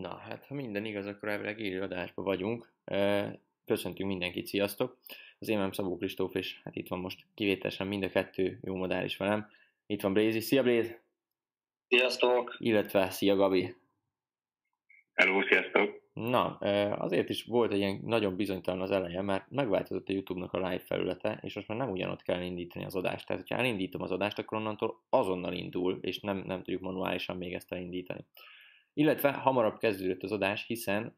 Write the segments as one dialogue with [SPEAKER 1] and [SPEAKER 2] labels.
[SPEAKER 1] Na, hát ha minden igaz, akkor elvileg élő adásban vagyunk. Köszöntünk mindenkit, sziasztok! Az én Szabó Kristóf, és hát itt van most kivételesen mind a kettő jó modell is velem. Itt van Blézi. Szia Bléz!
[SPEAKER 2] Sziasztok!
[SPEAKER 1] Illetve szia Gabi!
[SPEAKER 2] Hello, sziasztok!
[SPEAKER 1] Na, azért is volt egy ilyen nagyon bizonytalan az eleje, mert megváltozott a YouTube-nak a live felülete, és most már nem ugyanott kell indítani az adást. Tehát, hogyha elindítom az adást, akkor onnantól azonnal indul, és nem, nem tudjuk manuálisan még ezt elindítani. Illetve hamarabb kezdődött az adás, hiszen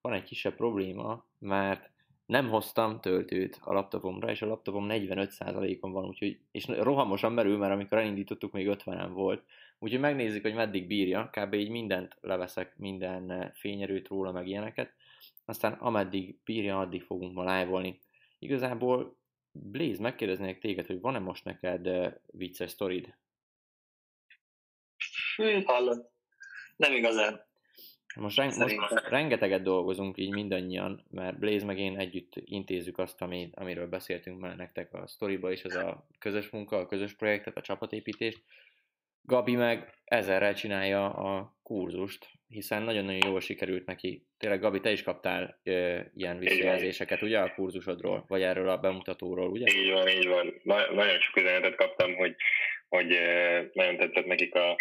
[SPEAKER 1] van egy kisebb probléma, mert nem hoztam töltőt a laptopomra, és a laptopom 45%-on van, úgyhogy, és rohamosan merül, mert amikor elindítottuk, még 50 volt, úgyhogy megnézzük, hogy meddig bírja, kb. így mindent leveszek, minden fényerőt róla, meg ilyeneket, aztán ameddig bírja, addig fogunk ma live-olni. Igazából Blaze, megkérdeznék téged, hogy van-e most neked vicces sztorid?
[SPEAKER 2] hallott nem igazán.
[SPEAKER 1] Most, ren- most rengeteget dolgozunk így mindannyian, mert Blaze meg én együtt intézzük azt, ami, amiről beszéltünk már nektek a sztoriba is, az a közös munka, a közös projektet, a csapatépítést. Gabi meg ezerrel csinálja a kurzust, hiszen nagyon-nagyon jól sikerült neki. Tényleg, Gabi, te is kaptál ö, ilyen visszajelzéseket, ugye, a kurzusodról, vagy erről a bemutatóról, ugye?
[SPEAKER 2] Így van, így van. Na, nagyon sok üzenetet kaptam, hogy, hogy nagyon tetszett nekik a,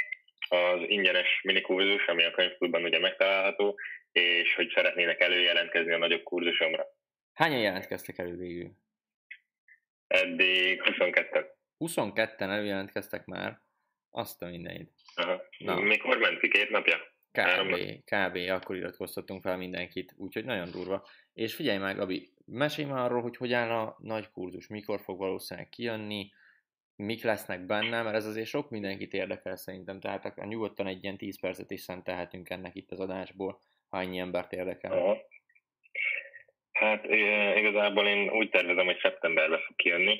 [SPEAKER 2] az ingyenes minikurzus, ami a könyvklubban ugye megtalálható, és hogy szeretnének előjelentkezni a nagyobb kurzusomra.
[SPEAKER 1] Hányan jelentkeztek elő végül?
[SPEAKER 2] Eddig 22
[SPEAKER 1] 22-en előjelentkeztek már, azt a mindenit.
[SPEAKER 2] Aha. Na. Mikor ment ki? Két napja?
[SPEAKER 1] Kb. Kb. Akkor iratkoztattunk fel mindenkit, úgyhogy nagyon durva. És figyelj meg, Gabi, mesélj már arról, hogy hogy áll a nagy kurzus, mikor fog valószínűleg kijönni, mik lesznek benne, mert ez azért sok mindenkit érdekel szerintem, tehát akár nyugodtan egy ilyen 10 percet is szentelhetünk ennek itt az adásból, ha ennyi embert érdekel. Aha.
[SPEAKER 2] Hát igazából én úgy tervezem, hogy szeptemberben fog kijönni.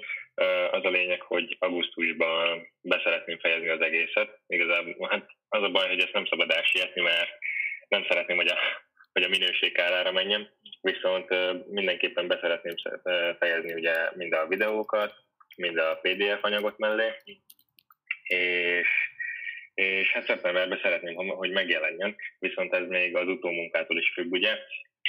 [SPEAKER 2] Az a lényeg, hogy augusztusban beszeretném fejezni az egészet. Igazából hát az a baj, hogy ezt nem szabad elsietni, mert nem szeretném, hogy a, hogy a minőség kárára menjen. Viszont mindenképpen beszeretném fejezni ugye mind a videókat, mind a PDF anyagot mellé, és, és hát szeptemberben szeretném, hogy megjelenjen, viszont ez még az utómunkától is függ, ugye,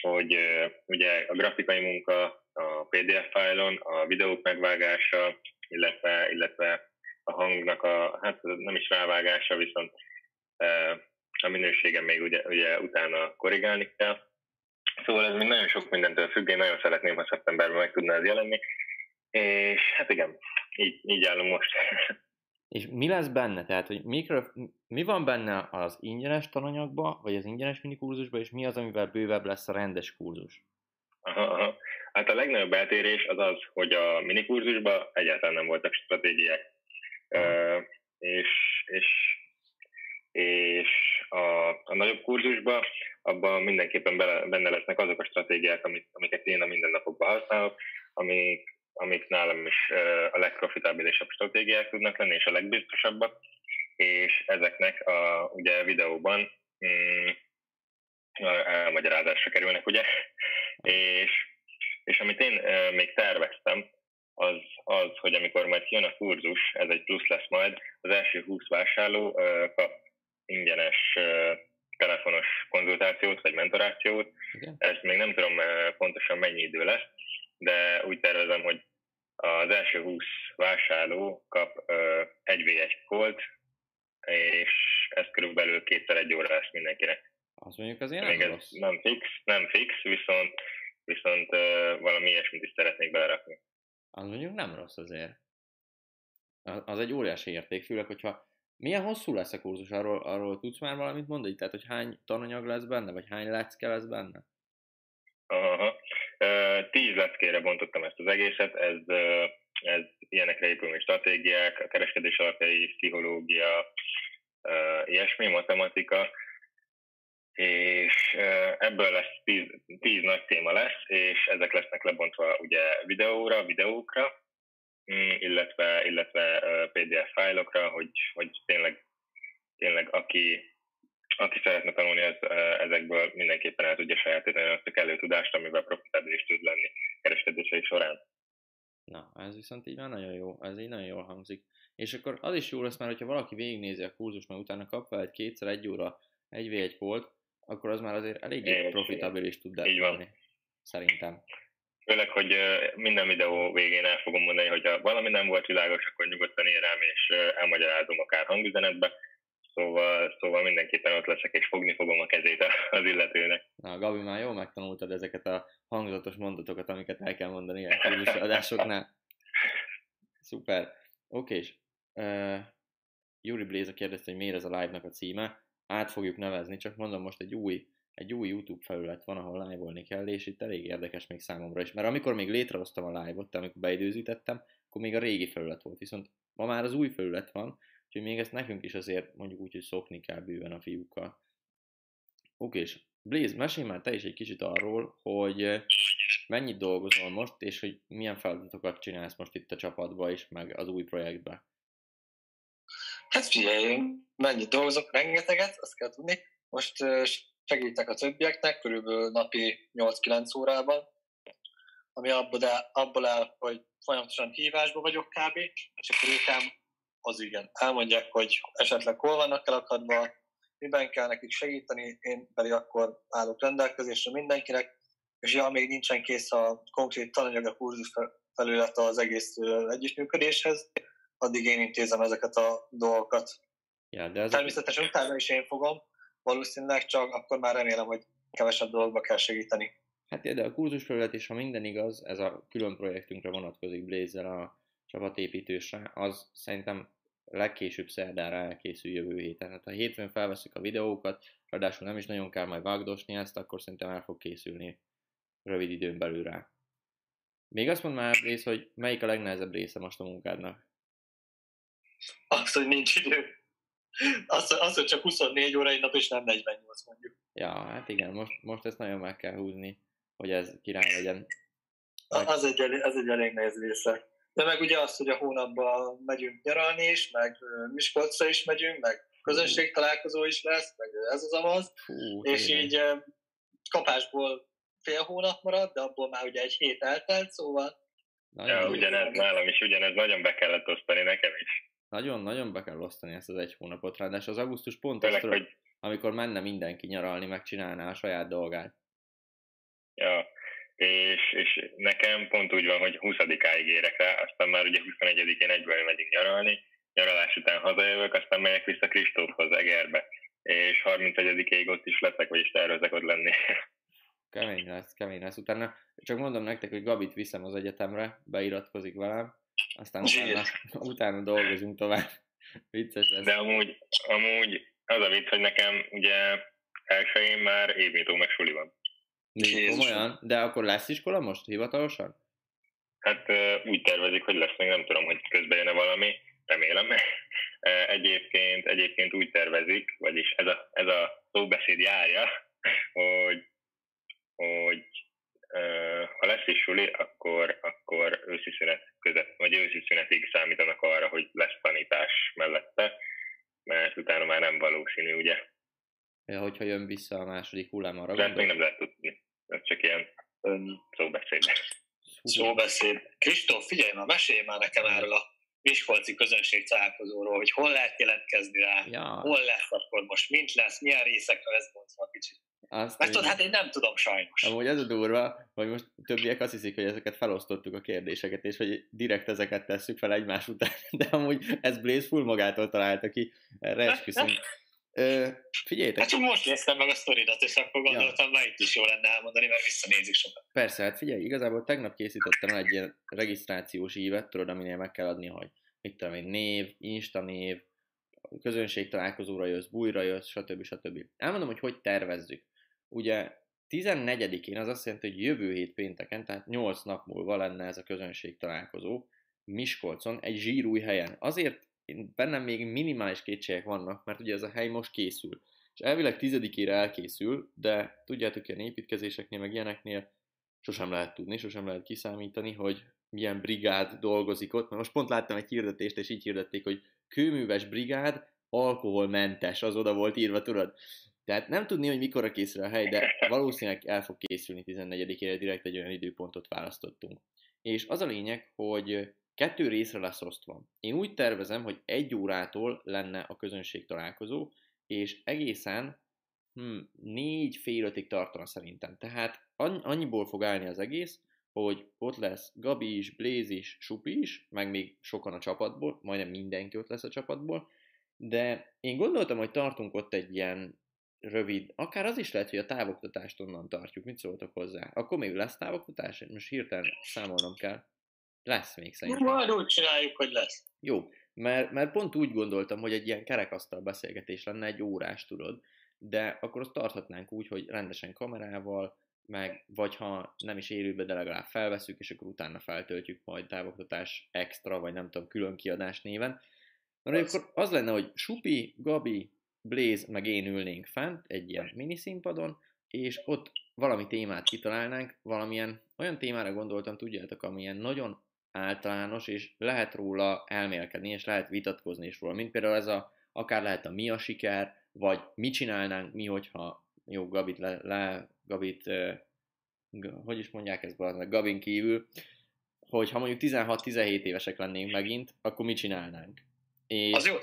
[SPEAKER 2] hogy ugye a grafikai munka a PDF fájlon, a videók megvágása, illetve, illetve a hangnak a, hát nem is rávágása, viszont a minőségen még ugye, ugye utána korrigálni kell. Szóval ez még nagyon sok mindentől függ, én nagyon szeretném, ha szeptemberben meg tudna ez jelenni, és hát igen, így, így állunk most.
[SPEAKER 1] És mi lesz benne? Tehát, hogy mikro, mi van benne az ingyenes tananyagba, vagy az ingyenes minikurzusba, és mi az, amivel bővebb lesz a rendes kurzus?
[SPEAKER 2] Aha, aha. Hát a legnagyobb eltérés az az, hogy a minikurzusban egyáltalán nem voltak stratégiák. Uh, és, és, és a, a nagyobb kurzusban abban mindenképpen benne lesznek azok a stratégiák, amik, amiket én a mindennapokban használok, amik amik nálam is a legprofitabilisabb stratégiák tudnak lenni, és a legbiztosabbak, és ezeknek a ugye videóban mm, elmagyarázásra kerülnek, ugye, és, és amit én még terveztem, az, az, hogy amikor majd kijön a kurzus, ez egy plusz lesz majd, az első 20 vásárló kap ingyenes telefonos konzultációt vagy mentorációt. Okay. Ezt még nem tudom pontosan mennyi idő lesz, de úgy tervezem, hogy az első 20 vásárló kap egy v 1 kolt, és ez körülbelül kétszer egy óra lesz mindenkinek.
[SPEAKER 1] Azt mondjuk azért Még nem rossz.
[SPEAKER 2] Nem fix, nem fix, viszont, viszont uh, valami ilyesmit is szeretnék belerakni.
[SPEAKER 1] Az mondjuk nem rossz azért. Az egy óriási érték, főleg, hogyha milyen hosszú lesz a kurzus, arról, arról tudsz már valamit mondani? Tehát, hogy hány tananyag lesz benne, vagy hány lecke lesz benne?
[SPEAKER 2] Aha. Tíz leckére bontottam ezt az egészet, ez, ez ilyenekre épül, mint stratégiák, a kereskedés alapjai, pszichológia, ilyesmi, matematika, és ebből lesz tíz, tíz nagy téma lesz, és ezek lesznek lebontva ugye videóra, videókra, mm, illetve, illetve PDF fájlokra, hogy, hogy tényleg, tényleg aki aki szeretne tanulni, ez, ezekből mindenképpen el tudja sajátítani azt a kellő tudást, amivel profitábilis tud lenni kereskedései során.
[SPEAKER 1] Na, ez viszont így már nagyon jó, ez így nagyon jól hangzik. És akkor az is jó lesz már, hogyha valaki végignézi a kurzus, meg utána kap fel egy kétszer egy óra egy v egy volt, akkor az már azért eléggé profitabilis tud
[SPEAKER 2] lenni.
[SPEAKER 1] Szerintem.
[SPEAKER 2] Főleg, hogy minden videó végén el fogom mondani, hogy ha valami nem volt világos, akkor nyugodtan ér rám, és elmagyarázom akár hangüzenetbe. Szóval, szóval mindenképpen ott leszek, és fogni fogom a kezét az illetőnek.
[SPEAKER 1] Na, Gabi, már jól megtanultad ezeket a hangzatos mondatokat, amiket el kell mondani a adásoknál. Szuper. Oké, és uh, Juri Bléza kérdezte, hogy miért ez a live-nak a címe. Át fogjuk nevezni, csak mondom, most egy új, egy új YouTube felület van, ahol live-olni kell, és itt elég érdekes még számomra is. Mert amikor még létrehoztam a live-ot, amikor beidőzítettem, akkor még a régi felület volt. Viszont ma már az új felület van, úgyhogy még ezt nekünk is azért mondjuk úgy, hogy szokni kell bőven a fiúkkal. Oké, és Blaze, mesélj már te is egy kicsit arról, hogy mennyit dolgozol most, és hogy milyen feladatokat csinálsz most itt a csapatba is, meg az új projektbe.
[SPEAKER 3] Hát figyelj, mennyit dolgozok, rengeteget, azt kell tudni. Most segítek a többieknek, körülbelül napi 8-9 órában, ami abból áll, abból áll, hogy folyamatosan hívásban vagyok kb. És akkor ők az igen, elmondják, hogy esetleg hol vannak elakadva, miben kell nekik segíteni, én pedig akkor állok rendelkezésre mindenkinek, és ja, még nincsen kész a konkrét tananyag a kurzus felület az egész együttműködéshez, addig én intézem ezeket a dolgokat.
[SPEAKER 1] Ja, de ez
[SPEAKER 3] Természetesen a... utána is én fogom, valószínűleg csak akkor már remélem, hogy kevesebb dolgokba kell segíteni.
[SPEAKER 1] Hát de a kurzusfelület is, ha minden igaz, ez a külön projektünkre vonatkozik blaze a csapatépítésre, az szerintem legkésőbb szerdára elkészül jövő héten. Hát ha hétfőn felveszik a videókat, ráadásul nem is nagyon kell majd vágdosni ezt, akkor szerintem el fog készülni rövid időn belül rá. Még azt mondd már, rész, hogy melyik a legnehezebb része most a munkádnak?
[SPEAKER 3] Az, hogy nincs idő. Az, az, hogy csak 24 óra egy nap, és nem 48 mondjuk.
[SPEAKER 1] Ja, hát igen, most, most ezt nagyon meg kell húzni, hogy ez király legyen.
[SPEAKER 3] Az egy, az egy elég nehéz része. De meg ugye az, hogy a hónapban megyünk nyaralni is, meg Miskolcra is megyünk, meg közönség találkozó is lesz, meg ez az amaz, Hú, és tényleg. így kapásból fél hónap maradt, de abból már ugye egy hét eltelt, szóval...
[SPEAKER 2] Nagyon ja, ugyanez nálam is, ugyanez nagyon be kellett osztani nekem is.
[SPEAKER 1] Nagyon-nagyon be kell osztani ezt az egy hónapot, ráadásul az augusztus pont Tényleg, azt hogy... amikor menne mindenki nyaralni, megcsinálná a saját dolgát.
[SPEAKER 2] Ja, és, és nekem pont úgy van, hogy 20-áig érek rá, aztán már ugye 21-én egyből megyünk nyaralni, nyaralás után hazajövök, aztán megyek vissza Kristófhoz Egerbe, és 31-ig ott is leszek, vagyis tervezek ott lenni.
[SPEAKER 1] Kemény lesz, kemény lesz. Utána csak mondom nektek, hogy Gabit viszem az egyetemre, beiratkozik velem, aztán utána, utána dolgozunk tovább. Vicces lesz.
[SPEAKER 2] De amúgy, amúgy az a vicc, hogy nekem ugye elsőjén már évnyitó meg suli van.
[SPEAKER 1] Komolyan? De akkor lesz iskola most hivatalosan?
[SPEAKER 2] Hát úgy tervezik, hogy lesz, még nem tudom, hogy közben jön valami, remélem. Egyébként, egyébként úgy tervezik, vagyis ez a, ez a szóbeszéd járja, hogy, hogy ha lesz is suli, akkor, akkor őszi szünet között, vagy őszi szünetig számítanak arra, hogy lesz tanítás mellette, mert utána már nem valószínű, ugye?
[SPEAKER 1] Ja, hogyha jön vissza a második hullám arra
[SPEAKER 2] gondolod? még nem lehet tudni. Ez csak ilyen szóbeszéd.
[SPEAKER 3] Szóbeszéd. Kristóf, figyelj már, mesélj már nekem erről a Miskolci közönség találkozóról, hogy hol lehet jelentkezni rá, ja. hol lesz akkor most, mint lesz, milyen részekről, ez mondva kicsit. Azt Mert tudod, hát én nem tudom sajnos.
[SPEAKER 1] Amúgy ez a durva, hogy most többiek azt hiszik, hogy ezeket felosztottuk a kérdéseket, és hogy direkt ezeket tesszük fel egymás után, de amúgy ez Blaze full magától találta ki, erre esküszünk. Ö, figyeljetek!
[SPEAKER 3] Hát csak most néztem meg a sztoridat, és akkor gondoltam, ja. itt is jó lenne elmondani, mert visszanézik sokat.
[SPEAKER 1] Persze, hát figyelj, igazából tegnap készítettem egy ilyen regisztrációs ívet, tudod, aminél meg kell adni, hogy mit tudom én, név, Insta név, közönség találkozóra jössz, bújra jössz, stb. stb. Elmondom, hogy hogy tervezzük. Ugye 14-én az azt jelenti, hogy jövő hét pénteken, tehát 8 nap múlva lenne ez a közönség találkozó Miskolcon, egy zsírúj helyen. Azért bennem még minimális kétségek vannak, mert ugye ez a hely most készül. És elvileg tizedikére elkészül, de tudjátok, ilyen építkezéseknél, meg ilyeneknél sosem lehet tudni, sosem lehet kiszámítani, hogy milyen brigád dolgozik ott, mert most pont láttam egy hirdetést, és így hirdették, hogy kőműves brigád, alkoholmentes, az oda volt írva, tudod? Tehát nem tudni, hogy mikor készül a hely, de valószínűleg el fog készülni 14-ére, direkt egy olyan időpontot választottunk. És az a lényeg, hogy kettő részre lesz osztva. Én úgy tervezem, hogy egy órától lenne a közönség találkozó, és egészen hmm, négy fél ötig tartana szerintem. Tehát annyiból fog állni az egész, hogy ott lesz Gabi is, Blaze is, Supi is, meg még sokan a csapatból, majdnem mindenki ott lesz a csapatból, de én gondoltam, hogy tartunk ott egy ilyen rövid, akár az is lehet, hogy a távoktatást onnan tartjuk. Mit szóltok hozzá? Akkor még lesz távoktatás? Most hirtelen számolnom kell. Lesz még szerintem.
[SPEAKER 3] Majd úgy csináljuk, hogy lesz.
[SPEAKER 1] Jó, mert, mert pont úgy gondoltam, hogy egy ilyen kerekasztal beszélgetés lenne, egy órás, tudod, de akkor azt tarthatnánk úgy, hogy rendesen kamerával, meg vagy ha nem is élőbe, de legalább felveszünk, és akkor utána feltöltjük majd távoktatás extra, vagy nem tudom, külön kiadás néven. Mert akkor az lenne, hogy Supi, Gabi, Blaze meg én ülnénk fent egy ilyen mini színpadon, és ott valami témát kitalálnánk, valamilyen olyan témára gondoltam, tudjátok, amilyen nagyon általános, és lehet róla elmélkedni, és lehet vitatkozni is róla, mint például ez a, akár lehet a mi a siker, vagy mit csinálnánk mi, hogyha jó, Gabit, le, le Gabit, hogy is mondják ezt be, Gabin kívül, hogy ha mondjuk 16-17 évesek lennénk megint, akkor mit csinálnánk?
[SPEAKER 3] És az jó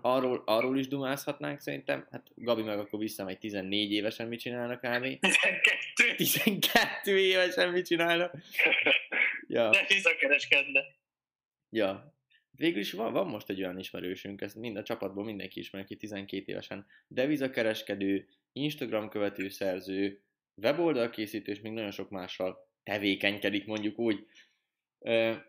[SPEAKER 1] Arról, arról is dumázhatnánk szerintem, hát Gabi meg akkor visszamegy 14 évesen mit csinálnak kb.
[SPEAKER 3] 12?
[SPEAKER 1] 12 évesen mit csinálnak?
[SPEAKER 3] ja. Ne visszakereskedne.
[SPEAKER 1] Ja. Végül is van, van most egy olyan ismerősünk, ezt mind a csapatból mindenki ismer, aki 12 évesen devizakereskedő, Instagram követő szerző, weboldalkészítő és még nagyon sok mással tevékenykedik mondjuk úgy.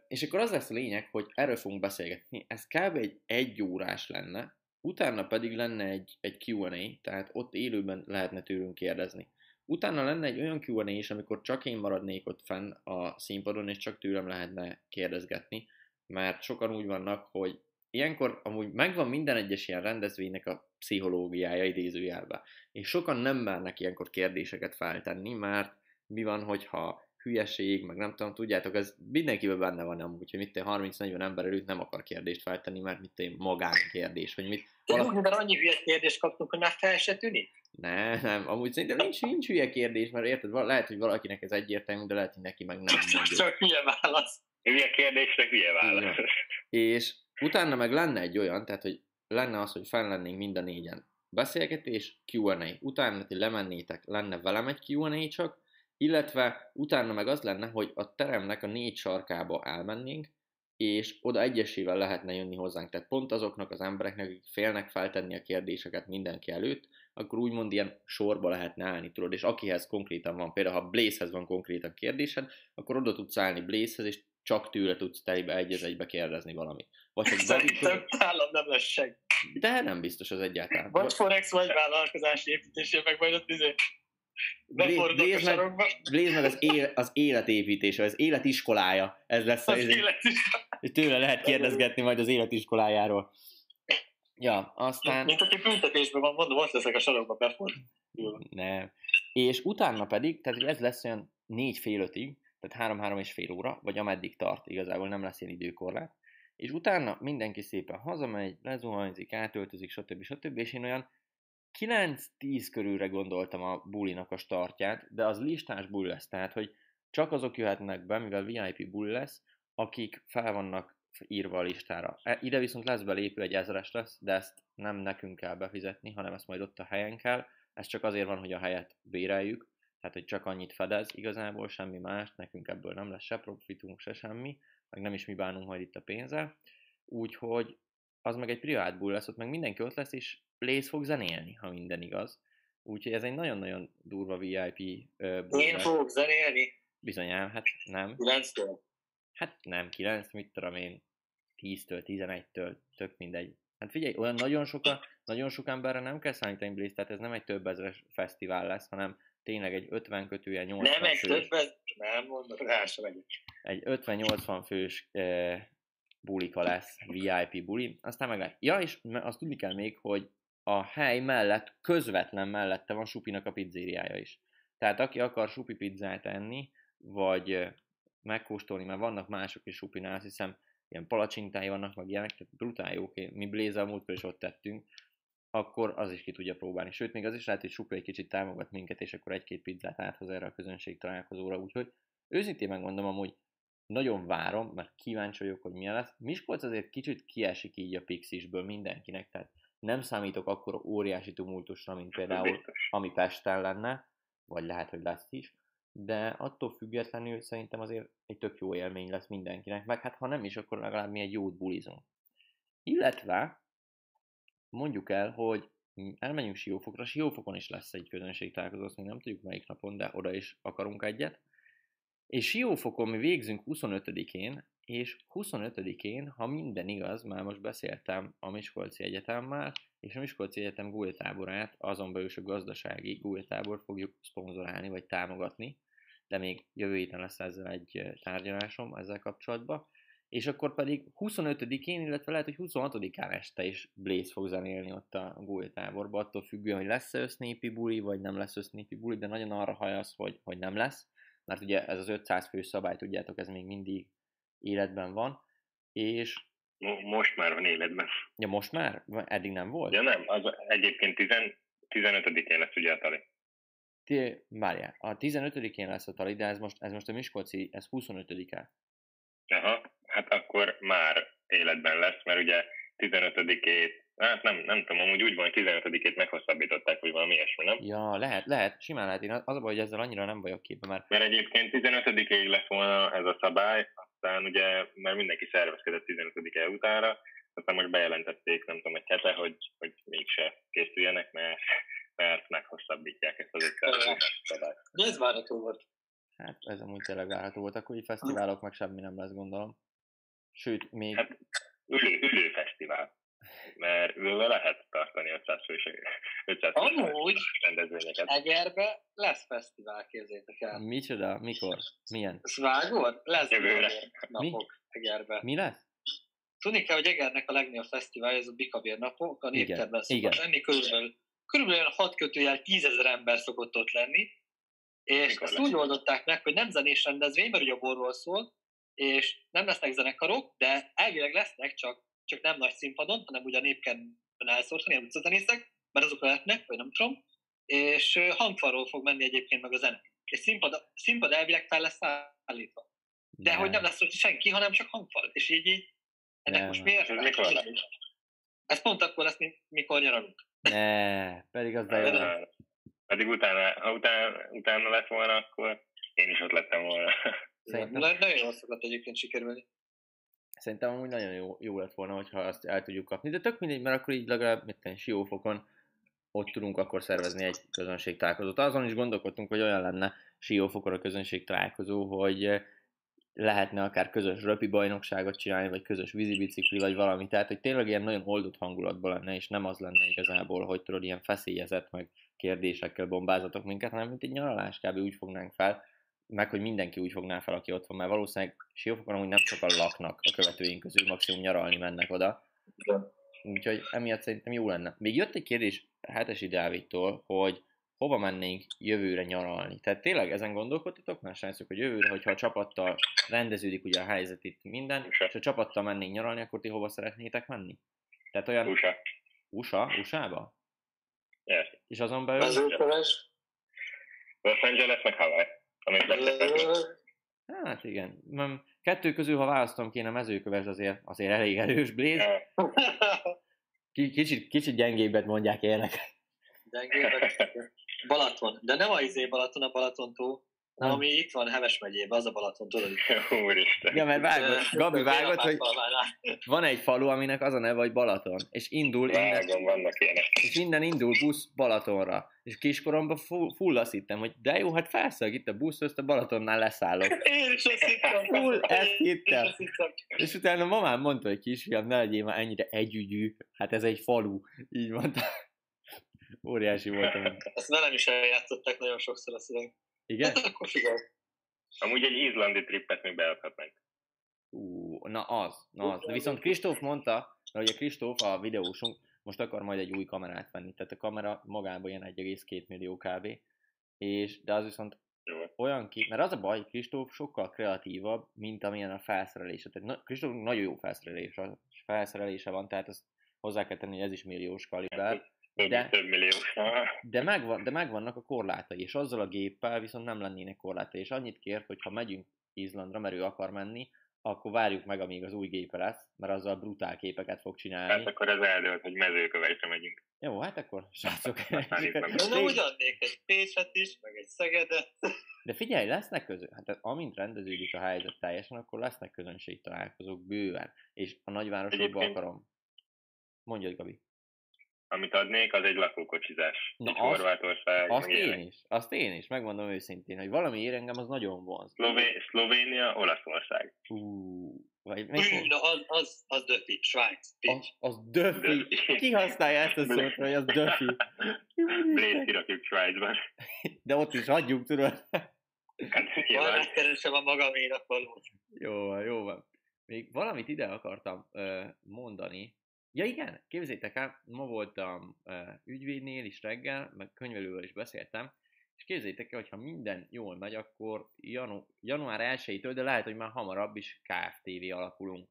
[SPEAKER 1] És akkor az lesz a lényeg, hogy erről fogunk beszélgetni. Ez kb. egy egy órás lenne, utána pedig lenne egy, egy Q&A, tehát ott élőben lehetne tőlünk kérdezni. Utána lenne egy olyan Q&A is, amikor csak én maradnék ott fenn a színpadon, és csak tőlem lehetne kérdezgetni, mert sokan úgy vannak, hogy ilyenkor amúgy megvan minden egyes ilyen rendezvénynek a pszichológiája idézőjelben, és sokan nem mernek ilyenkor kérdéseket feltenni, mert mi van, hogyha hülyeség, meg nem tudom, tudjátok, ez mindenkiben benne van amúgy, hogy mit 30-40 ember előtt nem akar kérdést feltenni, mert mit én magán kérdés, vagy mit.
[SPEAKER 3] Valaki... Mert annyi hülye kérdést kaptunk, hogy már fel se tűnik.
[SPEAKER 1] Ne, nem, amúgy szerintem nincs, nincs hülye kérdés, mert érted, lehet, hogy valakinek ez egyértelmű, de lehet, hogy neki meg nem.
[SPEAKER 3] Csak, csak hülye válasz.
[SPEAKER 2] Hülye kérdésre hülye válasz.
[SPEAKER 1] És utána meg lenne egy olyan, tehát, hogy lenne az, hogy fenn lennénk mind a négyen beszélgetés, Q&A. Utána ti lemennétek, lenne velem egy Q&A csak, illetve utána meg az lenne, hogy a teremnek a négy sarkába elmennénk, és oda egyesével lehetne jönni hozzánk. Tehát pont azoknak az embereknek, akik félnek feltenni a kérdéseket mindenki előtt, akkor úgymond ilyen sorba lehetne állni, tudod, és akihez konkrétan van, például ha Blazehez van konkrétan kérdésed, akkor oda tudsz állni Blazehez, és csak tőle tudsz telibe egy egybe kérdezni valamit.
[SPEAKER 3] Vagy hogy Szerintem nálam nem lesz seg.
[SPEAKER 1] De nem biztos az egyáltalán.
[SPEAKER 3] Vagy Forex, vagy vállalkozási építésé, meg majd ott izé A sarokba.
[SPEAKER 1] Blaze meg az, él, az életépítése, az életiskolája. Ez lesz
[SPEAKER 3] az, az életiskolája.
[SPEAKER 1] Tőle lehet kérdezgetni majd az életiskolájáról. Ja, aztán...
[SPEAKER 3] Mint aki büntetésben van, mondom, ott leszek a sarokba befordul.
[SPEAKER 1] Nem. És utána pedig, tehát ez lesz olyan négy fél ötig, tehát három-három és fél óra, vagy ameddig tart, igazából nem lesz ilyen időkorlát. És utána mindenki szépen hazamegy, lezuhanyzik, átöltözik, stb. stb. És én olyan 9-10 körülre gondoltam a bulinak a startját, de az listás buli lesz, tehát hogy csak azok jöhetnek be, mivel VIP buli lesz, akik fel vannak írva a listára. E, ide viszont lesz belépő, egy ezres lesz, de ezt nem nekünk kell befizetni, hanem ezt majd ott a helyen kell. Ez csak azért van, hogy a helyet béreljük, tehát hogy csak annyit fedez igazából, semmi más, nekünk ebből nem lesz se profitunk, se semmi, meg nem is mi bánunk majd itt a pénzzel. Úgyhogy az meg egy privát bull lesz, ott meg mindenki ott lesz, és Blaze fog zenélni, ha minden igaz. Úgyhogy ez egy nagyon-nagyon durva VIP
[SPEAKER 3] uh, Én fogok zenélni?
[SPEAKER 1] Bizonyám, hát nem.
[SPEAKER 3] 9-től?
[SPEAKER 1] Hát nem, 9, mit tudom én, 10-től, 11-től, tök mindegy. Hát figyelj, olyan nagyon sok, nagyon sok emberre nem kell számítani Blaze, tehát ez nem egy több ezeres fesztivál lesz, hanem tényleg egy 50 kötője 80
[SPEAKER 3] Nem egy több, nem mondom, rá sem
[SPEAKER 1] Egy 50-80 fős eh, bulika lesz, VIP buli, aztán meg Ja, és azt tudni kell még, hogy a hely mellett, közvetlen mellette van Supinak a pizzériája is. Tehát aki akar Supi pizzát enni, vagy megkóstolni, mert vannak mások is Supinál, azt hiszem, ilyen palacsintái vannak, meg ilyenek, tehát brutál jók, mi Blaze a múltkor is ott tettünk, akkor az is ki tudja próbálni. Sőt, még az is lehet, hogy Supi egy kicsit támogat minket, és akkor egy-két pizzát áthoz erre a közönség találkozóra, úgyhogy őszintén megmondom amúgy, nagyon várom, mert kíváncsi vagyok, hogy milyen lesz. Miskolc azért kicsit kiesik így a Pixisből mindenkinek, tehát Nem számítok akkor óriási tumultusra, mint például
[SPEAKER 2] Biztos.
[SPEAKER 1] ami Pesten lenne, vagy lehet, hogy lesz is, de attól függetlenül szerintem azért egy tök jó élmény lesz mindenkinek, meg hát ha nem is, akkor legalább mi egy jót bulizunk. Illetve mondjuk el, hogy elmegyünk Siófokra, Siófokon is lesz egy közönségtalálkozó, azt még nem tudjuk melyik napon, de oda is akarunk egyet. És Siófokon mi végzünk 25-én, és 25-én, ha minden igaz, már most beszéltem a Miskolci Egyetemmel, és a Miskolci Egyetem Google táborát, azon belül is a gazdasági Google tábor fogjuk szponzorálni, vagy támogatni, de még jövő héten lesz ezzel egy eh, tárgyalásom ezzel kapcsolatban. És akkor pedig 25-én, illetve lehet, hogy 26-án este is Blaze fog zenélni ott a Google táborba, attól függően, hogy lesz-e össznépi buli, vagy nem lesz össznépi buli, de nagyon arra hajasz, hogy, hogy nem lesz, mert ugye ez az 500 fő szabály, tudjátok, ez még mindig életben van, és
[SPEAKER 2] Mo- Most már van életben.
[SPEAKER 1] ja most már? Eddig nem volt?
[SPEAKER 2] Ja nem, az egyébként 10, 15-én lesz ugye a tali.
[SPEAKER 1] Ti, várjál, a 15-én lesz a tali, de ez most, ez most a Miskolci, ez 25-e.
[SPEAKER 2] Aha, hát akkor már életben lesz, mert ugye 15-ét, hát nem, nem tudom, amúgy úgy van, hogy 15-ét meghosszabbították, vagy valami ilyesmi, nem?
[SPEAKER 1] Ja, lehet, lehet, simán lehet. Én az a baj, hogy ezzel annyira nem vagyok képben, mert
[SPEAKER 2] Mert egyébként 15-ig lett volna ez a szabály, aztán ugye, mert mindenki szervezkedett 15-e utára, aztán most bejelentették, nem tudom, egy hete, hogy, hogy mégse készüljenek, mert, mert meghosszabbítják ezt az 500 szabályt.
[SPEAKER 3] De ez várható volt.
[SPEAKER 1] hát ez amúgy tényleg várható volt. Akkor így fesztiválok meg semmi nem lesz, gondolom. Sőt, még...
[SPEAKER 2] Hát, Ülő, ülő fesztivál. Mert ülve lehet tartani 500 fős, 500 fős
[SPEAKER 3] Amúgy
[SPEAKER 2] rendezvényeket.
[SPEAKER 3] Egerbe lesz fesztivál, képzétek el.
[SPEAKER 1] Micsoda? Mikor? Milyen?
[SPEAKER 3] Ezt vágod? Lesz
[SPEAKER 2] Jövőre.
[SPEAKER 3] Napok Egerbe.
[SPEAKER 1] Mi lesz?
[SPEAKER 3] Tudni kell, hogy Egernek a legnagyobb fesztivál, ez a Bikavér napok, a
[SPEAKER 1] igen.
[SPEAKER 3] szokott lenni, körülbelül, körülbelül olyan 6 kötőjel 10 ezer ember szokott ott lenni, és
[SPEAKER 2] Mikor
[SPEAKER 3] ezt
[SPEAKER 2] lesz?
[SPEAKER 3] úgy oldották meg, hogy nem zenés rendezvény, mert ugye a borról szól, és nem lesznek zenekarok, de elvileg lesznek, csak, csak nem nagy színpadon, hanem ugye a népkedben elszórtan, ilyen utcazenészek, mert azok lehetnek, vagy nem tudom, és hangfalról fog menni egyébként meg a zene. És színpad, színpad elvileg fel lesz állítva. De
[SPEAKER 1] Nem.
[SPEAKER 3] hogy nem lesz ott senki, hanem csak hangfal. És így, így ennek
[SPEAKER 1] Nem.
[SPEAKER 3] most miért?
[SPEAKER 2] Ez mikor lesz?
[SPEAKER 3] Ez pont akkor lesz, mikor nyaralunk.
[SPEAKER 1] Ne, pedig az.
[SPEAKER 2] Uh, Pedig utána, ha utána, utána lett volna, akkor én is ott lettem volna.
[SPEAKER 1] Szerintem-
[SPEAKER 3] Na- Nagyon jól szokott egyébként sikerülni.
[SPEAKER 1] Szerintem amúgy nagyon jó, jó lett volna, hogyha azt el tudjuk kapni, de tök mindegy, mert akkor így legalább mit tenni, Siófokon ott tudunk akkor szervezni egy közönség találkozót. Azon is gondolkodtunk, hogy olyan lenne Siófokon a közönség találkozó, hogy eh, lehetne akár közös röpi bajnokságot csinálni, vagy közös vízibicikli, vagy valami. Tehát, hogy tényleg ilyen nagyon oldott hangulatban lenne, és nem az lenne igazából, hogy tudod, ilyen feszélyezett, meg kérdésekkel bombázatok minket, hanem mint egy nyaralás kb. úgy fognánk fel, meg hogy mindenki úgy fogná fel, aki ott van, mert valószínűleg Siófokon amúgy nem sokan laknak a követőink közül, maximum nyaralni mennek oda. Úgyhogy emiatt szerintem jó lenne. Még jött egy kérdés Hetesi Dávidtól, hogy hova mennénk jövőre nyaralni. Tehát tényleg ezen gondolkodtatok már srácok, hogy jövőre, hogyha a csapattal rendeződik ugye a helyzet itt minden,
[SPEAKER 2] USA.
[SPEAKER 1] és a csapattal mennénk nyaralni, akkor ti hova szeretnétek menni? Tehát olyan
[SPEAKER 2] USA.
[SPEAKER 1] USA, USA-ba?
[SPEAKER 2] Yes.
[SPEAKER 1] És azon belül,
[SPEAKER 3] Mezőköves.
[SPEAKER 2] Los Angeles meg Hawaii. Amit beszéltem.
[SPEAKER 1] hát igen, kettő közül, ha választom kéne, mezőköves azért, azért elég erős Blaze. Ki- Kicsit, kicsit gyengébbet mondják ilyenek.
[SPEAKER 3] Gyengébbek. Balaton. De nem a izé Balaton, a Balatontó, hanem
[SPEAKER 1] Nem.
[SPEAKER 3] ami itt van Heves megyében, az a Balaton, tudod?
[SPEAKER 2] Úristen.
[SPEAKER 1] Ja, mert vágod, Gabi vágott, hogy van egy falu, aminek az a neve, hogy Balaton, és indul innen,
[SPEAKER 2] Vágom, vannak ilyenek.
[SPEAKER 1] és innen indul busz Balatonra. És kiskoromban full, full azt hittem, hogy de jó, hát felszállok itt a busz, ezt a Balatonnál leszállok.
[SPEAKER 3] Én is azt hittem.
[SPEAKER 1] Full, ezt hittem. És utána mamám mondta, hogy kisfiam, ne legyél már ennyire együgyű, hát ez egy falu. Így mondta. Óriási voltam.
[SPEAKER 3] Ezt velem is eljátszották nagyon sokszor a szöveg.
[SPEAKER 1] Igen?
[SPEAKER 3] Hát akkor figyelj.
[SPEAKER 2] Amúgy egy izlandi trippet még beadhatnánk.
[SPEAKER 1] Ú, na az, na az. De viszont Kristóf mondta, hogy a Kristóf, a videósunk, most akar majd egy új kamerát venni. Tehát a kamera magában ilyen 1,2 millió kb. És, de az viszont
[SPEAKER 2] Jó.
[SPEAKER 1] olyan ki, mert az a baj, hogy Kristóf sokkal kreatívabb, mint amilyen a felszerelése. Tehát na, Kristóf nagyon jó felszerelése, felszerelése van, tehát azt hozzá kell tenni, hogy ez is milliós kaliber.
[SPEAKER 2] Több,
[SPEAKER 1] De-
[SPEAKER 2] több milliós.
[SPEAKER 1] De, megvan, de megvannak a korlátai, és azzal a géppel viszont nem lennének korlátai, és annyit kért, hogy ha megyünk Izlandra, mert ő akar menni, akkor várjuk meg, amíg az új gépe lesz, mert azzal brutál képeket fog csinálni.
[SPEAKER 2] Hát akkor ez eldőlt, hogy mezőkövesre megyünk.
[SPEAKER 1] Jó, hát akkor, srácok.
[SPEAKER 3] Úgy adnék egy Pécset is, meg egy Szegedet.
[SPEAKER 1] De figyelj, lesznek közön, hát amint rendeződik a helyzet teljesen, akkor lesznek közönség találkozók bőven. És a nagyvárosokba
[SPEAKER 2] Egyébként-
[SPEAKER 1] akarom. Mondjad, Gabi.
[SPEAKER 2] Amit adnék, az egy lakókocsizás.
[SPEAKER 1] Na
[SPEAKER 2] Így
[SPEAKER 1] azt-
[SPEAKER 2] Horvátország,
[SPEAKER 1] Azt én
[SPEAKER 2] ilyenek.
[SPEAKER 1] is, azt én is, megmondom őszintén, hogy valami ér engem, az nagyon vonz.
[SPEAKER 2] Szlové- Szlovénia, Olaszország.
[SPEAKER 1] Ú, vagy
[SPEAKER 3] Hű,
[SPEAKER 1] mikor?
[SPEAKER 3] na az, az, az döfi, Svájc.
[SPEAKER 1] Az, az döfi.
[SPEAKER 2] Döfi.
[SPEAKER 1] Ki használja ezt a szót, hogy az döfi?
[SPEAKER 2] Blade kirakjuk Svájcban.
[SPEAKER 1] De ott is hagyjuk, tudod.
[SPEAKER 2] Hát
[SPEAKER 3] megkeresem a magaménak valót.
[SPEAKER 1] Jó van, jó van. Még valamit ide akartam ö, mondani. Ja igen, képzétek el, ma voltam ö, ügyvédnél is reggel, meg könyvelővel is beszéltem, és képzétek el, hogyha minden jól megy, akkor janu- január 1-től, de lehet, hogy már hamarabb is KFTV alakulunk.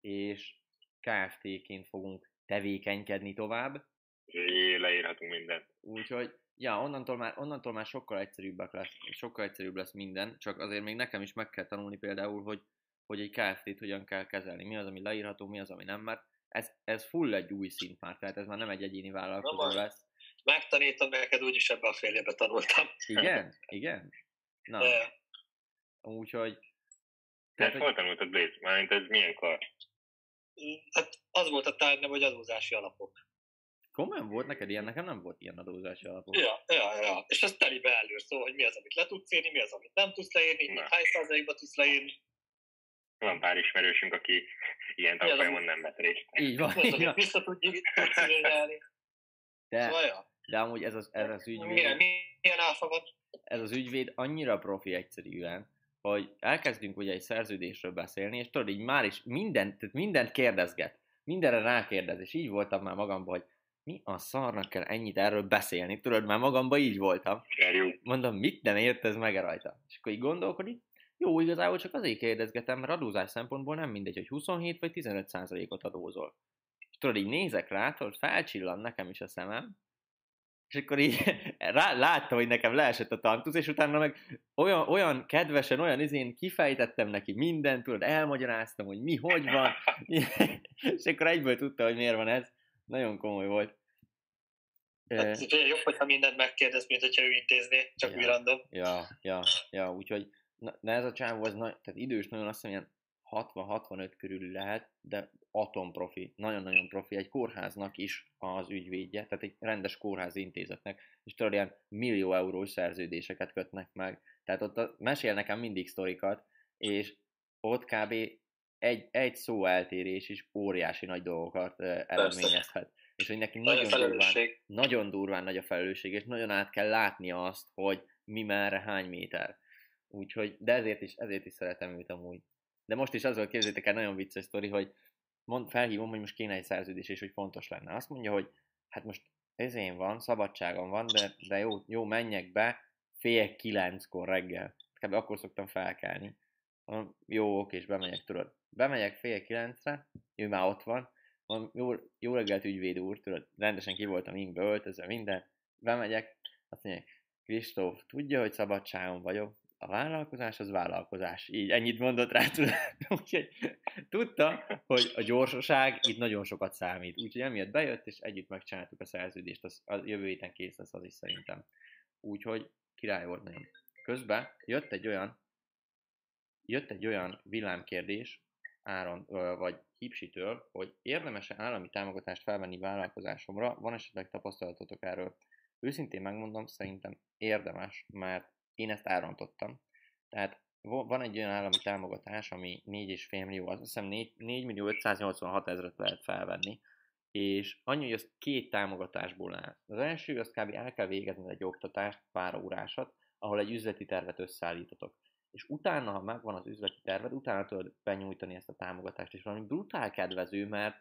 [SPEAKER 1] És KFT-ként fogunk tevékenykedni tovább,
[SPEAKER 2] Jé, leírhatunk mindent.
[SPEAKER 1] Úgyhogy, ja, onnantól már, onnantól már sokkal egyszerűbbek lesz, sokkal egyszerűbb lesz minden, csak azért még nekem is meg kell tanulni például, hogy, hogy egy KFT-t hogyan kell kezelni, mi az, ami leírható, mi az, ami nem, mert ez, ez full egy új szint már, tehát ez már nem egy egyéni vállalkozó
[SPEAKER 3] Na
[SPEAKER 1] lesz.
[SPEAKER 3] Megtanítom neked, úgyis ebbe a fél tanultam.
[SPEAKER 1] Igen? Igen? Na,
[SPEAKER 3] De
[SPEAKER 1] úgyhogy...
[SPEAKER 2] Tehát,
[SPEAKER 1] Tehát,
[SPEAKER 2] hol
[SPEAKER 1] hogy,
[SPEAKER 2] tanultad Blade? Mármint ez milyenkor?
[SPEAKER 3] hát az volt a tárgyam, hogy adózási alapok.
[SPEAKER 1] komolyan volt neked ilyen? Nekem nem volt ilyen adózási alapok.
[SPEAKER 3] Ja, ja, ja. És ez telibe előr szó, hogy mi az, amit le tudsz írni, mi az, amit nem tudsz leírni,
[SPEAKER 2] Na.
[SPEAKER 3] hány százalékba tudsz leírni,
[SPEAKER 2] Van pár ismerősünk, aki ilyen tanfolyamon nem vett részt.
[SPEAKER 1] Így van, így
[SPEAKER 3] vissza igényelni.
[SPEAKER 1] De, de amúgy ez az, ez az ügyvéd...
[SPEAKER 3] Milyen, milyen
[SPEAKER 1] ez az ügyvéd annyira profi egyszerűen, hogy elkezdünk ugye egy szerződésről beszélni, és tudod, így már is mindent, tehát mindent kérdezget. Mindenre rákérdez, és így voltam már magamban, hogy mi a szarnak kell ennyit erről beszélni, tudod, már magamban így voltam. Mondom, mit nem értez meg rajta? És akkor így gondolkodik, jó, igazából csak azért kérdezgetem, mert adózás szempontból nem mindegy, hogy 27 vagy 15 százalékot adózol. És tudod, így nézek rá, tudod, felcsillan nekem is a szemem, és akkor így rá, látta, hogy nekem leesett a tantusz, és utána meg olyan, olyan kedvesen, olyan izén kifejtettem neki mindent, tudod, elmagyaráztam, hogy mi, hogy van, és akkor egyből tudta, hogy miért van ez. Nagyon komoly volt.
[SPEAKER 3] Hát, jobb, hogyha mindent megkérdez, mint hogyha ő intézné, csak
[SPEAKER 1] Ja.
[SPEAKER 3] random.
[SPEAKER 1] Ja, ja, ja, úgyhogy na, na ez a csávó, ez nagy, tehát idős nagyon, azt hiszem ilyen 60-65 körül lehet, de atomprofi, nagyon-nagyon profi, egy kórháznak is az ügyvédje, tehát egy rendes kórházi intézetnek, és tudod, ilyen millió eurós szerződéseket kötnek meg. Tehát ott a, mesél nekem mindig sztorikat, és ott kb. egy, egy szó eltérés is óriási nagy dolgokat eredményezhet. És hogy neki
[SPEAKER 3] Nagy a
[SPEAKER 1] nagyon durván, nagyon durván nagy a felelősség, és nagyon át kell látnia azt, hogy mi merre, hány méter. Úgyhogy, de ezért is, ezért is szeretem őt amúgy. De most is az volt, képzétek el, nagyon vicces sztori, hogy mond, felhívom, hogy most kéne egy szerződés, és hogy fontos lenne. Azt mondja, hogy hát most ezén van, szabadságom van, de, de jó, jó, menjek be fél kilenckor reggel. Kb. akkor szoktam felkelni. Jó, oké, és bemegyek, tudod. Bemegyek fél kilencre, ő már ott van, jó, jó reggelt ügyvéd úr, tudod, rendesen ki voltam inkbe öltözve, minden. Bemegyek, azt mondja, Kristóf, tudja, hogy szabadságon vagyok, a vállalkozás az vállalkozás. Így ennyit mondott rá. Úgyhogy tudta, hogy a gyorsaság itt nagyon sokat számít. Úgyhogy emiatt bejött, és együtt megcsináltuk a szerződést, az, az jövő héten kész lesz az is szerintem. Úgyhogy király volt nagyon. Közben jött egy olyan, jött egy olyan villámkérdés Áron, vagy Hipsitől, hogy érdemes-e állami támogatást felvenni vállalkozásomra, van esetleg tapasztalatotok erről? Őszintén megmondom, szerintem érdemes, mert én ezt elrontottam. Tehát van egy olyan állami támogatás, ami 4,5 millió, azt hiszem 4, 4 millió 586 ezeret lehet felvenni, és annyi, hogy az két támogatásból áll. Az első, azt kb. el kell végezni egy oktatást, pár órásat, ahol egy üzleti tervet összeállítotok. És utána, ha megvan az üzleti terved, utána tudod benyújtani ezt a támogatást, és valami brutál kedvező, mert